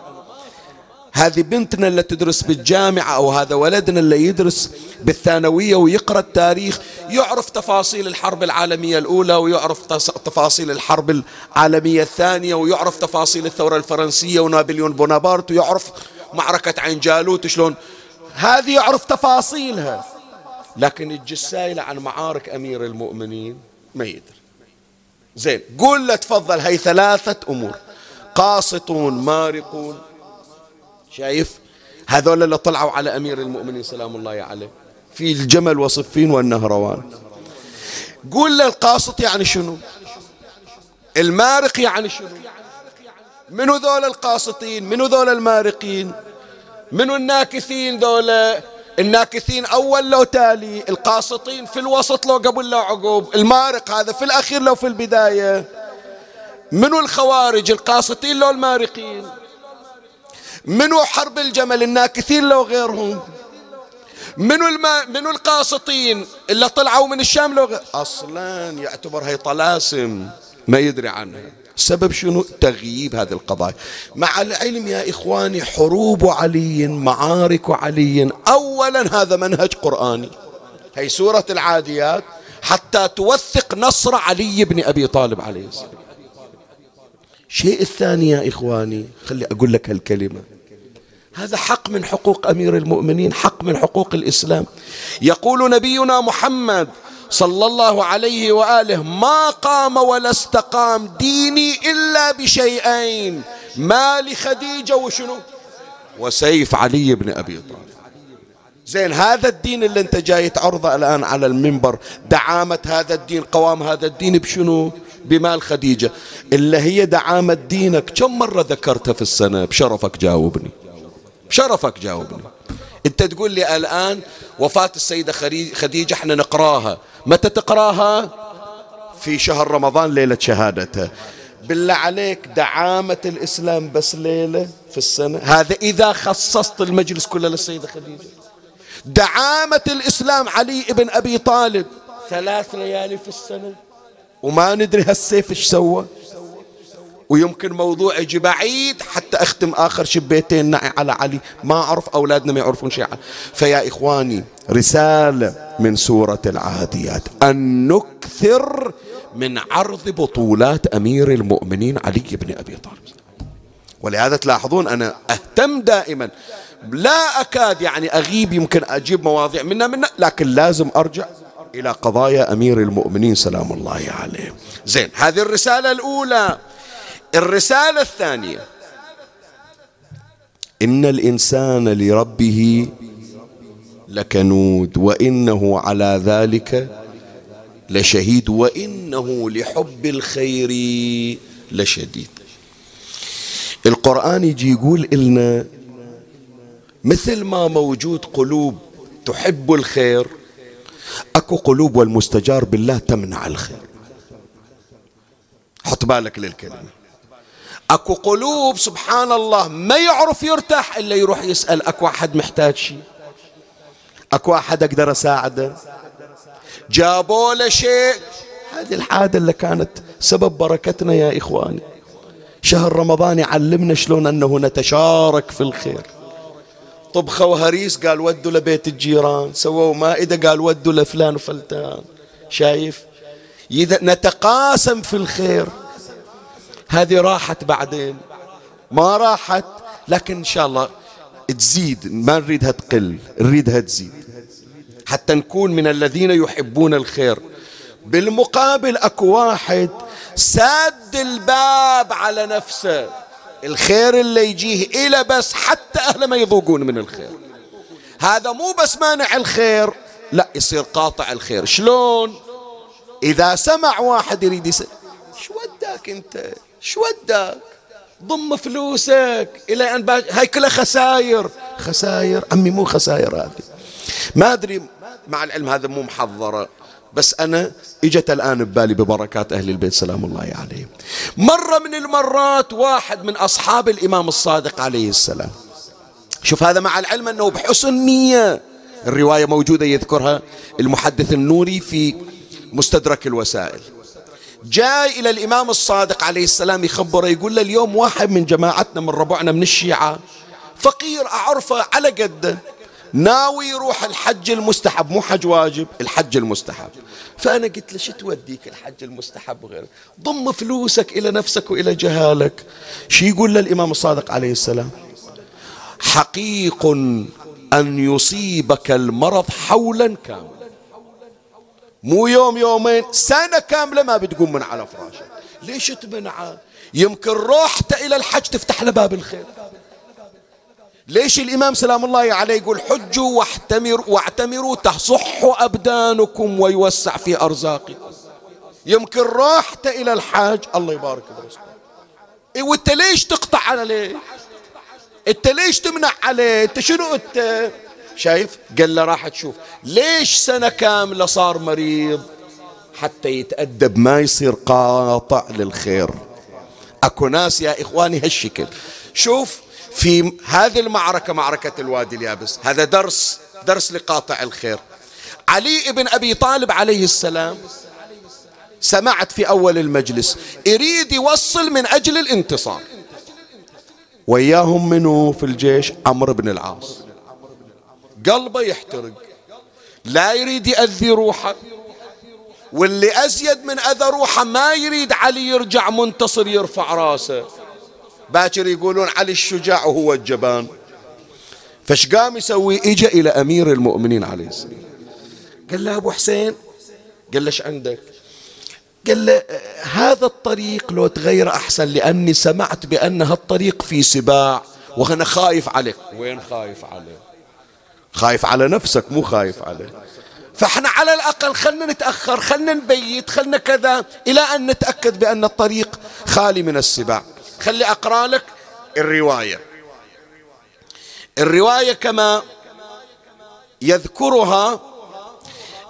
هذه بنتنا اللي تدرس بالجامعة أو هذا ولدنا اللي يدرس بالثانوية ويقرأ التاريخ يعرف تفاصيل الحرب العالمية الأولى ويعرف تفاصيل الحرب العالمية الثانية ويعرف تفاصيل الثورة الفرنسية ونابليون بونابرت ويعرف معركة عين جالوت شلون هذه يعرف تفاصيلها. لكن الجسايلة عن معارك أمير المؤمنين ما يدري. زين قول له تفضل هي ثلاثة أمور. قاسطون مارقون. شايف؟ هذول اللي طلعوا على أمير المؤمنين سلام الله عليه. في الجمل وصفين والنهروان قول له يعني شنو؟ المارق يعني شنو؟ منو ذول القاسطين؟ منو ذول المارقين؟ منو الناكثين ذول؟ الناكثين أول لو تالي القاسطين في الوسط لو قبل لو عقب المارق هذا في الأخير لو في البداية. منو الخوارج القاسطين لو المارقين؟ منو حرب الجمل الناكثين لو غيرهم؟ منو الما منو القاسطين اللي طلعوا من الشام لو غير؟ أصلا يعتبر هي طلاسم ما يدري عنها. سبب شنو؟ تغييب هذه القضايا. مع العلم يا إخواني حروب علي معارك علي. أولا هذا منهج قرآني. هي سورة العاديات حتى توثق نصر علي بن أبي طالب عليه السلام. الشيء الثاني يا إخواني خلي أقول لك هالكلمة. هذا حق من حقوق أمير المؤمنين حق من حقوق الإسلام. يقول نبينا محمد صلى الله عليه وآله ما قام ولا استقام ديني إلا بشيئين مال خديجه وشنو؟ وسيف علي بن أبي طالب. زين هذا الدين اللي أنت جاي تعرضه الآن على المنبر دعامة هذا الدين قوام هذا الدين بشنو؟ بمال خديجة اللي هي دعامة دينك. كم مرة ذكرتها في السنة؟ بشرفك جاوبني. بشرفك جاوبني. أنت تقول لي الآن وفاة السيدة خديجة إحنا نقراها. متى تقراها؟ في شهر رمضان ليلة شهادتها بالله عليك دعامة الإسلام بس ليلة في السنة؟ هذا إذا خصصت المجلس كله للسيدة خديجة. دعامة الإسلام علي بن أبي طالب. ثلاث ليالي في السنة. وما ندري هالسيف إيش سوى. ويمكن موضوع يجي بعيد حتى أختم آخر شبيتين على علي. ما أعرف أولادنا ما يعرفون شيء فيا إخواني رسالة من سورة العاديات. أن نكثر من عرض بطولات أمير المؤمنين علي بن أبي طالب. ولهذا تلاحظون أنا أهتم دائما. لا أكاد يعني أغيب يمكن أجيب مواضيع منا منا لكن لازم أرجع. إلى قضايا أمير المؤمنين سلام الله عليه. زين هذه الرسالة الأولى. الرسالة الثانية. إن الإنسان لربه لكنود وإنه على ذلك لشهيد وإنه لحب الخير لشديد. القرآن يجي يقول إلنا مثل ما موجود قلوب تحب الخير اكو قلوب والمستجار بالله تمنع الخير. حط بالك للكلمة. اكو قلوب سبحان الله ما يعرف يرتاح إلا يروح يسأل. اكو احد محتاج شيء؟ اكو احد أقدر أساعده؟ جابوا له شيء؟ هذه الحاجة اللي كانت سبب بركتنا يا إخواني. شهر رمضان يعلمنا شلون أنه نتشارك في الخير. طبخة وهريس قال ودوا لبيت الجيران. سووا مائدة قال ودوا لفلان وفلتان. شايف؟ نتقاسم في الخير. هذه راحت بعدين. ما راحت لكن إن شاء الله تزيد. ما نريدها تقل نريدها تزيد. حتى نكون من الذين يحبون الخير. بالمقابل أكو واحد ساد الباب على نفسه. الخير اللي يجيه إلى بس حتى أهله ما يذوقون من الخير. هذا مو بس مانع الخير لا يصير قاطع الخير. شلون؟ إذا سمع واحد يريد يسأل شو وداك أنت؟ شو وداك ضم فلوسك إلى أن باش... هاي كلها خساير. خساير؟ عمي مو خساير هذه. ما أدري مع العلم هذا مو محضرة بس أنا إجت الآن ببالي ببركات أهل البيت سلام الله عليهم. مرة من المرات واحد من أصحاب الإمام الصادق عليه السلام. شوف هذا مع العلم أنه بحسن نية. الرواية موجودة يذكرها المحدث النوري في مستدرك الوسائل. جاء إلى الإمام الصادق عليه السلام يخبره يقول له اليوم واحد من جماعتنا من ربعنا من الشيعة فقير أعرفه على قده ناوي يروح الحج المستحب مو حج واجب الحج المستحب. فأنا قلت له شو توديك الحج المستحب وغيره؟ ضم فلوسك إلى نفسك وإلى جهالك. شو يقول للإمام الصادق عليه السلام؟ حقيق أن يصيبك المرض حولا كاملا. مو يوم يومين سنة كاملة ما بتقوم من على فراشك ليش تمنعه؟ يمكن روحته إلى الحج تفتح له باب الخير. ليش الإمام سلام الله عليه يقول حجوا واحتمروا واعتمروا تصح أبدانكم ويوسع في أرزاقكم. يمكن راحت إلى الحاج الله يبارك برزقك إيه وإنت ليش تقطع عليه؟ إنت ليش تمنع عليه؟ إنت شنو إنت؟ شايف؟ قال له راح تشوف. ليش سنة كاملة صار مريض؟ حتى يتأدب ما يصير قاطع للخير. أكو ناس يا إخواني هالشكل. شوف في هذه المعركة معركة الوادي اليابس. هذا درس درس لقاطع الخير. علي بن أبي طالب عليه السلام سمعت في أول المجلس يريد يوصل من أجل الانتصار. وياهم منه في الجيش عمرو بن العاص. قلبه يحترق. لا يريد يأذي روحه. واللي أزيد من أذى روحه ما يريد علي يرجع منتصر يرفع راسه. باكر يقولون علي الشجاع وهو الجبان. فش قام يسوي؟ اجى إلى أمير المؤمنين عليه السلام. قال له أبو حسين قال له عندك؟ قال له هذا الطريق لو تغير أحسن لأني سمعت بأن هالطريق في سباع وأنا خايف عليك. وين خايف عليه؟ خايف على نفسك مو خايف عليه. فإحنا على الأقل خلنا نتأخر خلنا نبيت خلنا كذا إلى أن نتأكد بأن الطريق خالي من السباع. خلي أقرأ لك الرواية. الرواية كما يذكرها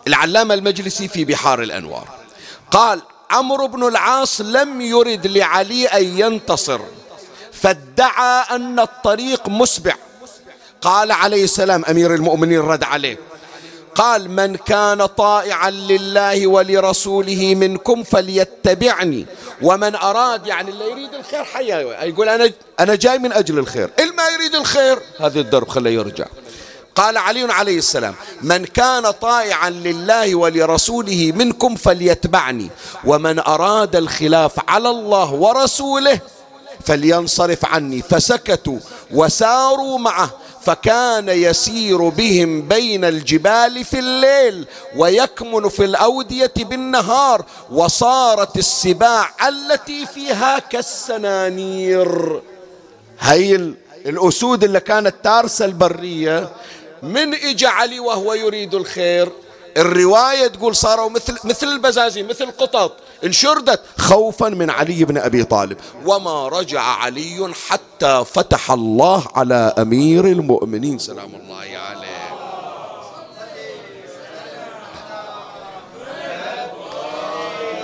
العلامة المجلسي في بحار الأنوار. قال عمرو بن العاص لم يرد لعلي أن ينتصر فادعى أن الطريق مسبع. قال عليه السلام أمير المؤمنين رد عليه قال من كان طائعا لله ولرسوله منكم فليتبعني. ومن أراد يعني اللي يريد الخير حيا يقول أنا أنا جاي من أجل الخير. ما يريد الخير هذا الدرب خليه يرجع. قال علي عليه السلام من كان طائعا لله ولرسوله منكم فليتبعني. ومن أراد الخلاف على الله ورسوله فلينصرف عني. فسكتوا وساروا معه فكان يسير بهم بين الجبال في الليل ويكمن في الأودية بالنهار وصارت السباع التي فيها كالسنانير. هي الأسود اللي كانت تارسة البرية من إجا علي وهو يريد الخير. الرواية تقول صاروا مثل مثل البزازين مثل قطط. انشردت خوفا من علي بن أبي طالب. وما رجع علي حتى فتح الله على أمير المؤمنين. سلام الله عليه.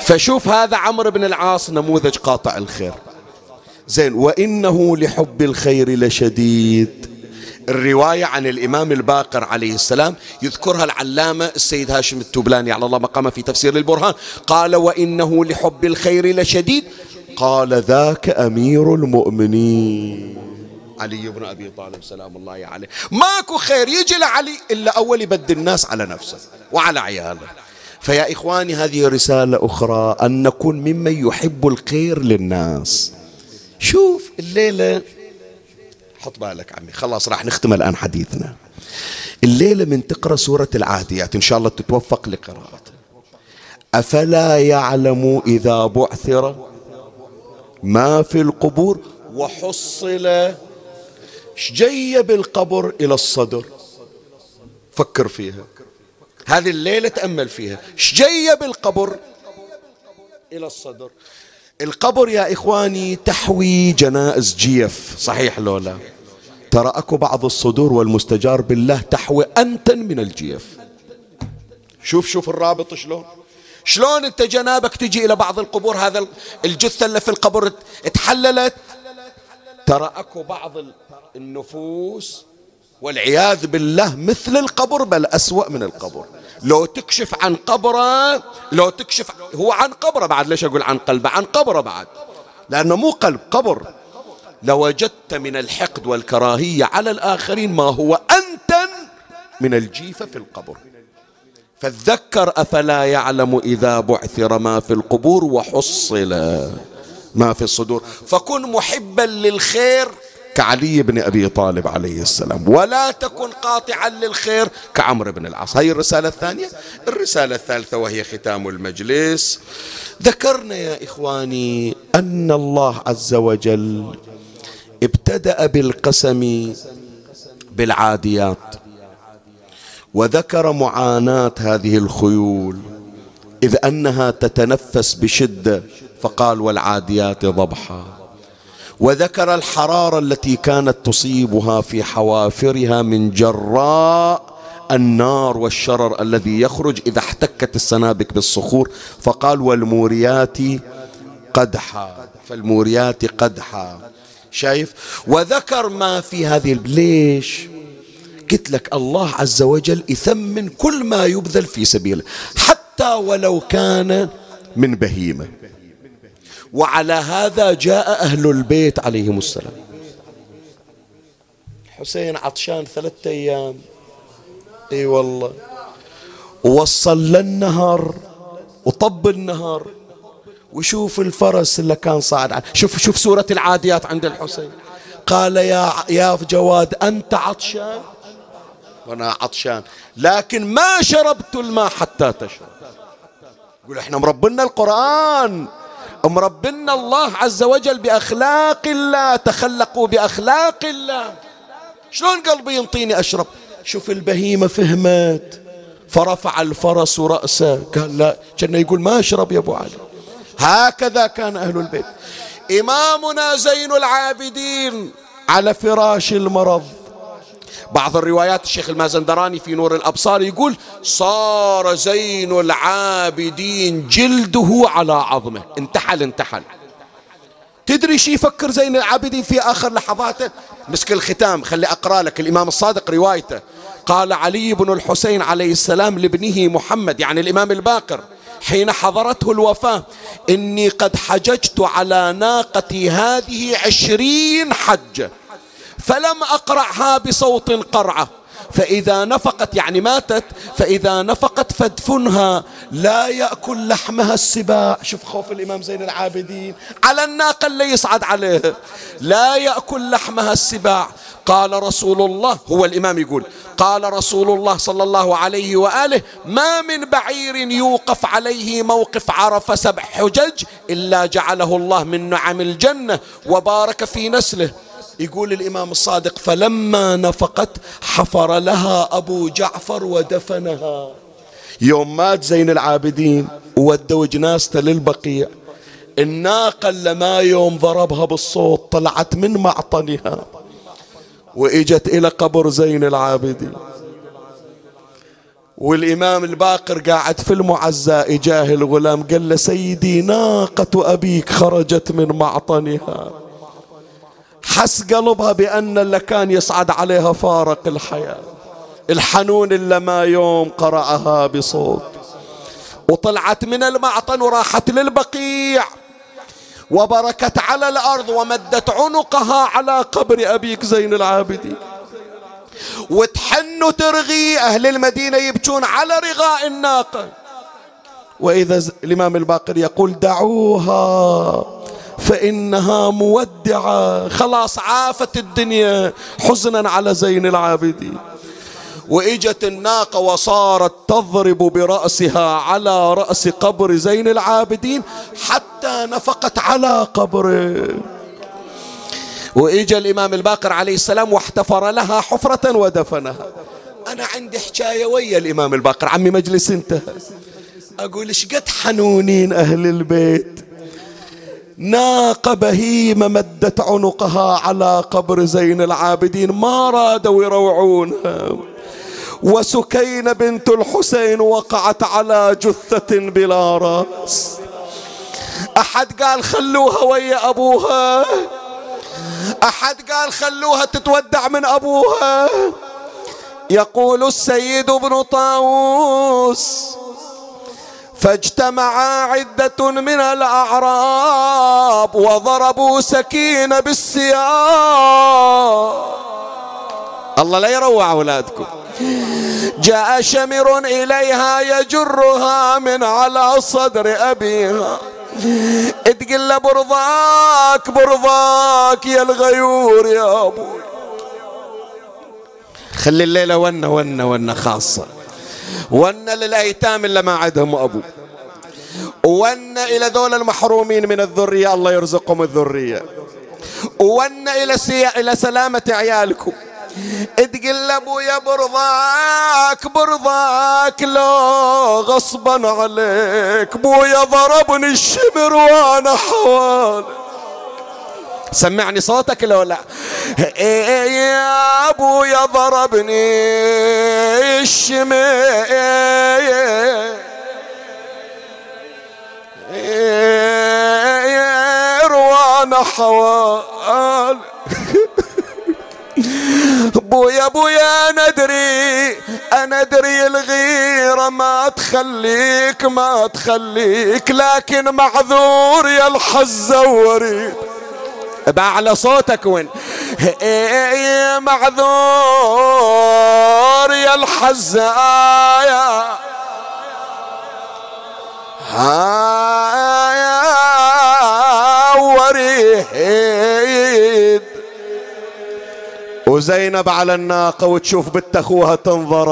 فشوف هذا عمرو بن العاص نموذج قاطع الخير. زين وإنه لحب الخير لشديد. الرواية عن الإمام الباقر عليه السلام يذكرها العلامة السيد هاشم التبلاني على الله مقامه في تفسير البرهان قال وإنه لحب الخير لشديد. قال ذاك أمير المؤمنين. علي بن أبي طالب سلام الله عليه. ماكو خير يجي لعلي إلا أول يبدل الناس على نفسه وعلى عياله. فيا إخواني هذه رسالة أخرى أن نكون ممن يحب الخير للناس. شوف الليلة حط بالك عمي. خلاص راح نختم الآن حديثنا. الليلة من تقرأ سورة العاديات إن شاء الله تتوفق لقراءتها أفلا يعلم إذا بعثر ما في القبور وحصل جي بالقبر إلى الصدر؟ فكر فيها. هذه الليلة تأمل فيها. جي بالقبر إلى الصدر؟ القبر يا إخواني تحوي جنائز جيف صحيح لو لا ترى أكو بعض الصدور والمستجار بالله تحوي أنتن من الجيف شوف شوف الرابط شلون. شلون أنت جنابك تجي إلى بعض القبور؟ هذا الجثة اللي في القبر تحللت ترى أكو بعض النفوس والعياذ بالله مثل القبر بل أسوأ من القبر. لو تكشف عن قبره لو تكشف هو عن قبره بعد ليش أقول عن قلبه؟ عن قبره بعد. لأنه مو قلب قبر. لوجدت من الحقد والكراهية على الآخرين ما هو أنتن من الجيفة في القبر. فذكر أفلا يعلم إذا بعثر ما في القبور وحصل ما في الصدور. فكن محبا للخير كعلي بن أبي طالب عليه السلام. ولا تكن قاطعا للخير كعمر بن العاص. هاي الرسالة الثانية؟ الرسالة الثالثة وهي ختام المجلس. ذكرنا يا إخواني أن الله عز وجل ابتدأ بالقسم بالعاديات وذكر معاناة هذه الخيول إذ أنها تتنفس بشدة فقال والعاديات ضبحا. وذكر الحرارة التي كانت تصيبها في حوافرها من جراء النار والشرر الذي يخرج إذا احتكت السنابك بالصخور. فقال والموريات قدحا فالموريات قدحا. شايف؟ وذكر ما في هذه ليش؟ قلت لك الله عز وجل يثمن كل ما يبذل في سبيله حتى ولو كان من بهيمة. وعلى هذا جاء أهل البيت عليهم السلام. حسين عطشان ثلاثة أيام. إي والله. ووصل للنهر وطب النهر وشوف الفرس اللي كان صاعد عنه شوف شوف سورة العاديات عند الحسين. قال يا يا جواد أنت عطشان؟ وأنا عطشان. لكن ما شربت الماء حتى تشرب. يقول إحنا مربنا القرآن. مربنا الله عز وجل بأخلاق الله تخلقوا بأخلاق الله. شلون قلبي ينطيني أشرب؟ شوف البهيمة فهمت. فرفع الفرس رأسه. قال لا كان يقول ما أشرب يا أبو علي. هكذا كان أهل البيت. إمامنا زين العابدين على فراش المرض. بعض الروايات الشيخ المازندراني في نور الأبصار يقول صار زين العابدين جلده على عظمه. انتحل انتحل. تدري شي يفكر زين العابدين في آخر لحظاته؟ مسك الختام خلي أقرأ لك. الإمام الصادق روايته. قال علي بن الحسين عليه السلام لابنه محمد يعني الإمام الباقر حين حضرته الوفاة إني قد حججت على ناقتي هذه عشرين حجة. فلم أقرعها بصوت قرعة فإذا نفقت يعني ماتت فإذا نفقت فادفنها. لا يأكل لحمها السباع. شوف خوف الإمام زين العابدين. على الناقة اللي يصعد عليه. لا يأكل لحمها السباع. قال رسول الله هو الإمام يقول قال رسول الله صلى الله عليه وآله ما من بعير يوقف عليه موقف عرف سبع حجج إلا جعله الله من نعم الجنة وبارك في نسله. يقول الإمام الصادق فلما نفقت حفر لها أبو جعفر ودفنها. يوم مات زين العابدين ودوا جنازته للبقيع. الناقة اللي ما يوم ضربها بالصوت طلعت من معطنها. وإجت إلى قبر زين العابدين. والإمام الباقر قاعد في المعزى إجاه الغلام قال له سيدي ناقة أبيك خرجت من معطنها. حس قلبها بأن اللي كان يصعد عليها فارق الحياة. الحنون اللي ما يوم قرأها بصوت. وطلعت من المعطن وراحت للبقيع. وبركت على الأرض ومدت عنقها على قبر أبيك زين العابدين. وتحن وترغي أهل المدينة يبكون على رغاء الناقة. وإذا الإمام الباقر يقول دعوها. فإنها مودعة. خلاص عافت الدنيا حزنا على زين العابدين. وإجت الناقة وصارت تضرب برأسها على رأس قبر زين العابدين حتى نفقت على قبره وإجا الإمام الباقر عليه السلام واحتفر لها حفرة ودفنها. أنا عندي حكاية ويا الإمام الباقر. عمي مجلس انتهى. أقول إيش قد حنونين أهل البيت؟ ناقة بهيمة مدت عنقها على قبر زين العابدين. ما رادوا يروعونها وسكينة بنت الحسين وقعت على جثة بلا رأس. أحد قال خلوها ويا أبوها. أحد قال خلوها تتودع من أبوها. يقول السيد ابن طاووس فاجتمع عدة من الأعراب وضربوا سكين بالسياق. الله لا يروع أولادكم. جاء شمر إليها يجرها من على صدر أبيها. تقول له برضاك برضاك يا الغيور يا أبوي. خلي الليلة ونة ونة ونة خاصة. ونة للأيتام اللي ما عندهم أبو. ون إلى ذول المحرومين من الذرية الله يرزقهم الذرية. ون إلى, إلى سلامة عيالكم. تقول يا برضاك برضاك لو غصبا عليك. بويا ضربني الشمر وأنا حوالي. سمعني صوتك لو لا. إيه يا أبويا ضربني الشمر وأنا حوالي بويا بويا ندري أنا ادري الغيرة ما تخليك ما تخليك لكن معذور يا الحزة وريد بأعلى صوتك وين؟ معذور يا الحزة يا وريد. وزينب على الناقة وتشوف بنت أخوها تنظر.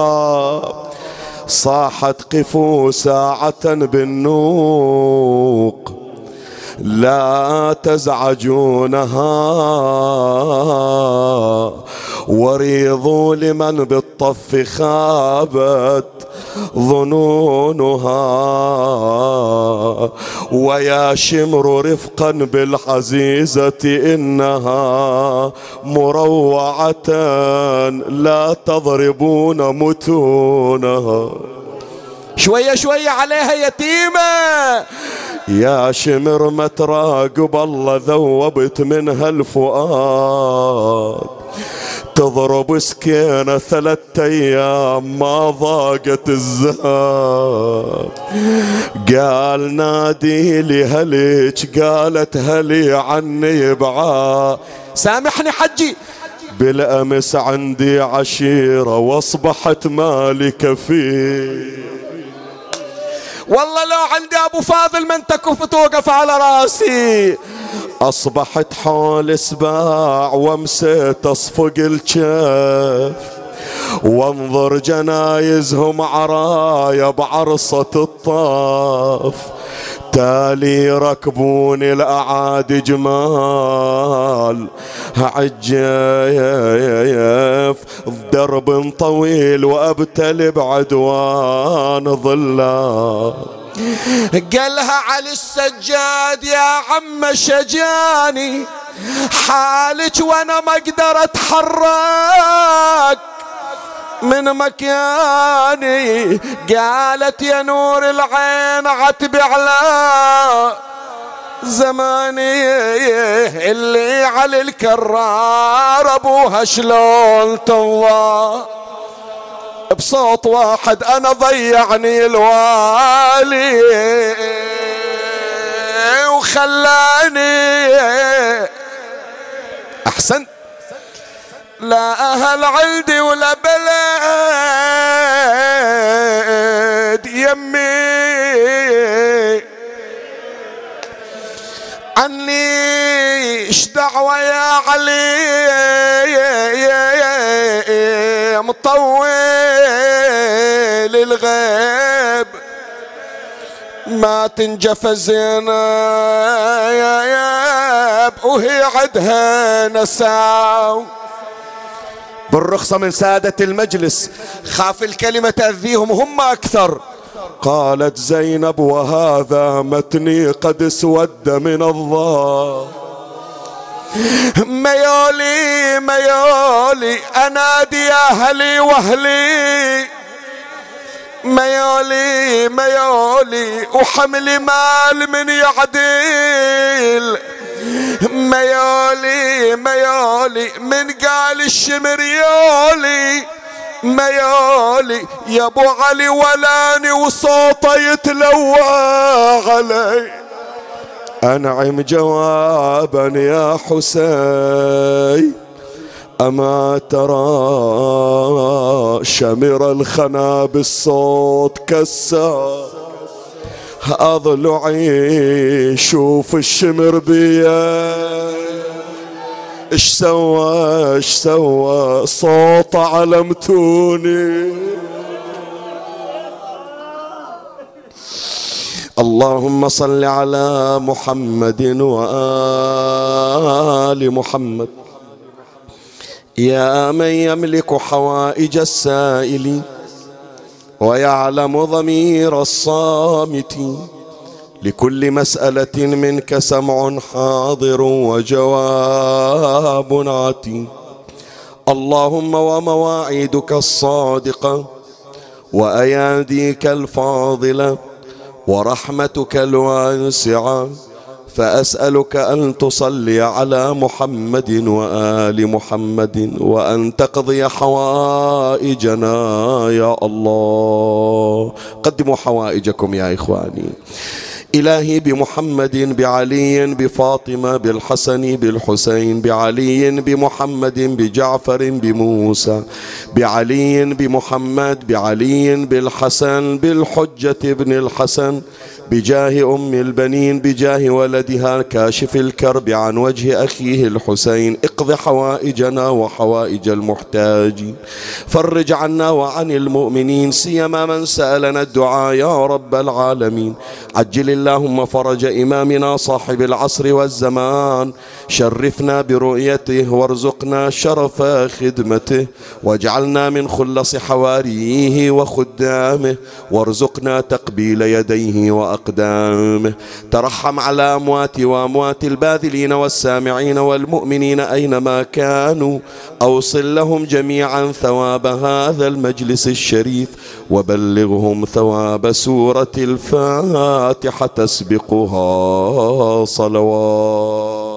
صاحت قفوا ساعة بالنوق. لا تزعجونها. وريضوا لمن بالطف خابت ظنونها. ويا شمر رفقا بالحزيزة إنها مروعة. لا تضربون متونها. شوية شوية عليها يتيمة. يا شمر ما تراقب الله ذوبت منها الفؤاد. تضرب سكينة ثلاثة أيام ما ضاقت الزهاب قال نادي لي هليك قالت هلي عني بعاد. سامحني حجي. بالأمس عندي عشيرة وأصبحت مالي كفيل والله لو عندي أبو فاضل من تكف توقف على راسي. أصبحت حول سباع ومسيت أصفق الجف وانظر جنايزهم عرايا بعرصة الطاف. تالي ركبون الأعادي جمال. عجيف درب طويل وأبتلي بعدوان ظلال قالها علي السجاد يا عم شجاني حالك وأنا ما أقدر أتحرك. من مكاني قالت يا نور العين عتب على زماني اللي على الكرار أبوها شلون تنظر بصوت واحد أنا ضيعني الوالي وخلاني احسن لا أهل عندي ولا بلد يمي عني إيش دعوة يا علي مطول الغيب ما تنجف زينب وهي عدها نساو بالرخصة من سادة المجلس. خاف الكلمة تأذيهم هم أكثر. قالت زينب وهذا متني قد اسود من الله. ميولي ميولي انادي أهلي وأهلي. ميولي ميولي وحملي مال من يعديل. ميولي ميولي من قال الشمريولي ميالي يا أبو علي ولاني وصوته يتلوى علي. أنعم جوابا يا حسين. أما ترى شمر الخنا بالصوت كسر. أضلعي شوف الشمر بيه إيش سوى إيش سوى؟ صوت علمتوني اللهم صل على محمد وآل محمد. يا من يملك حوائج السائلين. ويعلم ضمير الصامتين لكل مسألة منك سمع حاضر وجواب عتيد اللهم ومواعيدك الصادقة وأياديك الفاضلة ورحمتك الواسعة. فأسألك أن تصلي على محمد وآل محمد وأن تقضي حوائجنا يا الله. قدموا حوائجكم يا إخواني. إلهي بمحمد بعلي بفاطمة بالحسن بالحسين بعلي بمحمد بجعفر بموسى بعلي بمحمد بعلي بالحسن بالحجة ابن الحسن بجاه أم البنين بجاه ولدها كاشف الكرب عن وجه أخيه الحسين. اقض حوائجنا وحوائج المحتاجين. فرج عنا وعن المؤمنين سيما من سألنا الدعاء يا رب العالمين. عجل اللهم فرج إمامنا صاحب العصر والزمان. شرفنا برؤيته وارزقنا شرف خدمته. واجعلنا من خلص حواريه وخدامه. وارزقنا تقبيل يديه وأقدامه ترحم على أموات وأموات الباذلين والسامعين والمؤمنين أينما كانوا. أوصل لهم جميعا ثواب هذا المجلس الشريف. وبلغهم ثواب سورة الفاتحة تسبقها صلوات.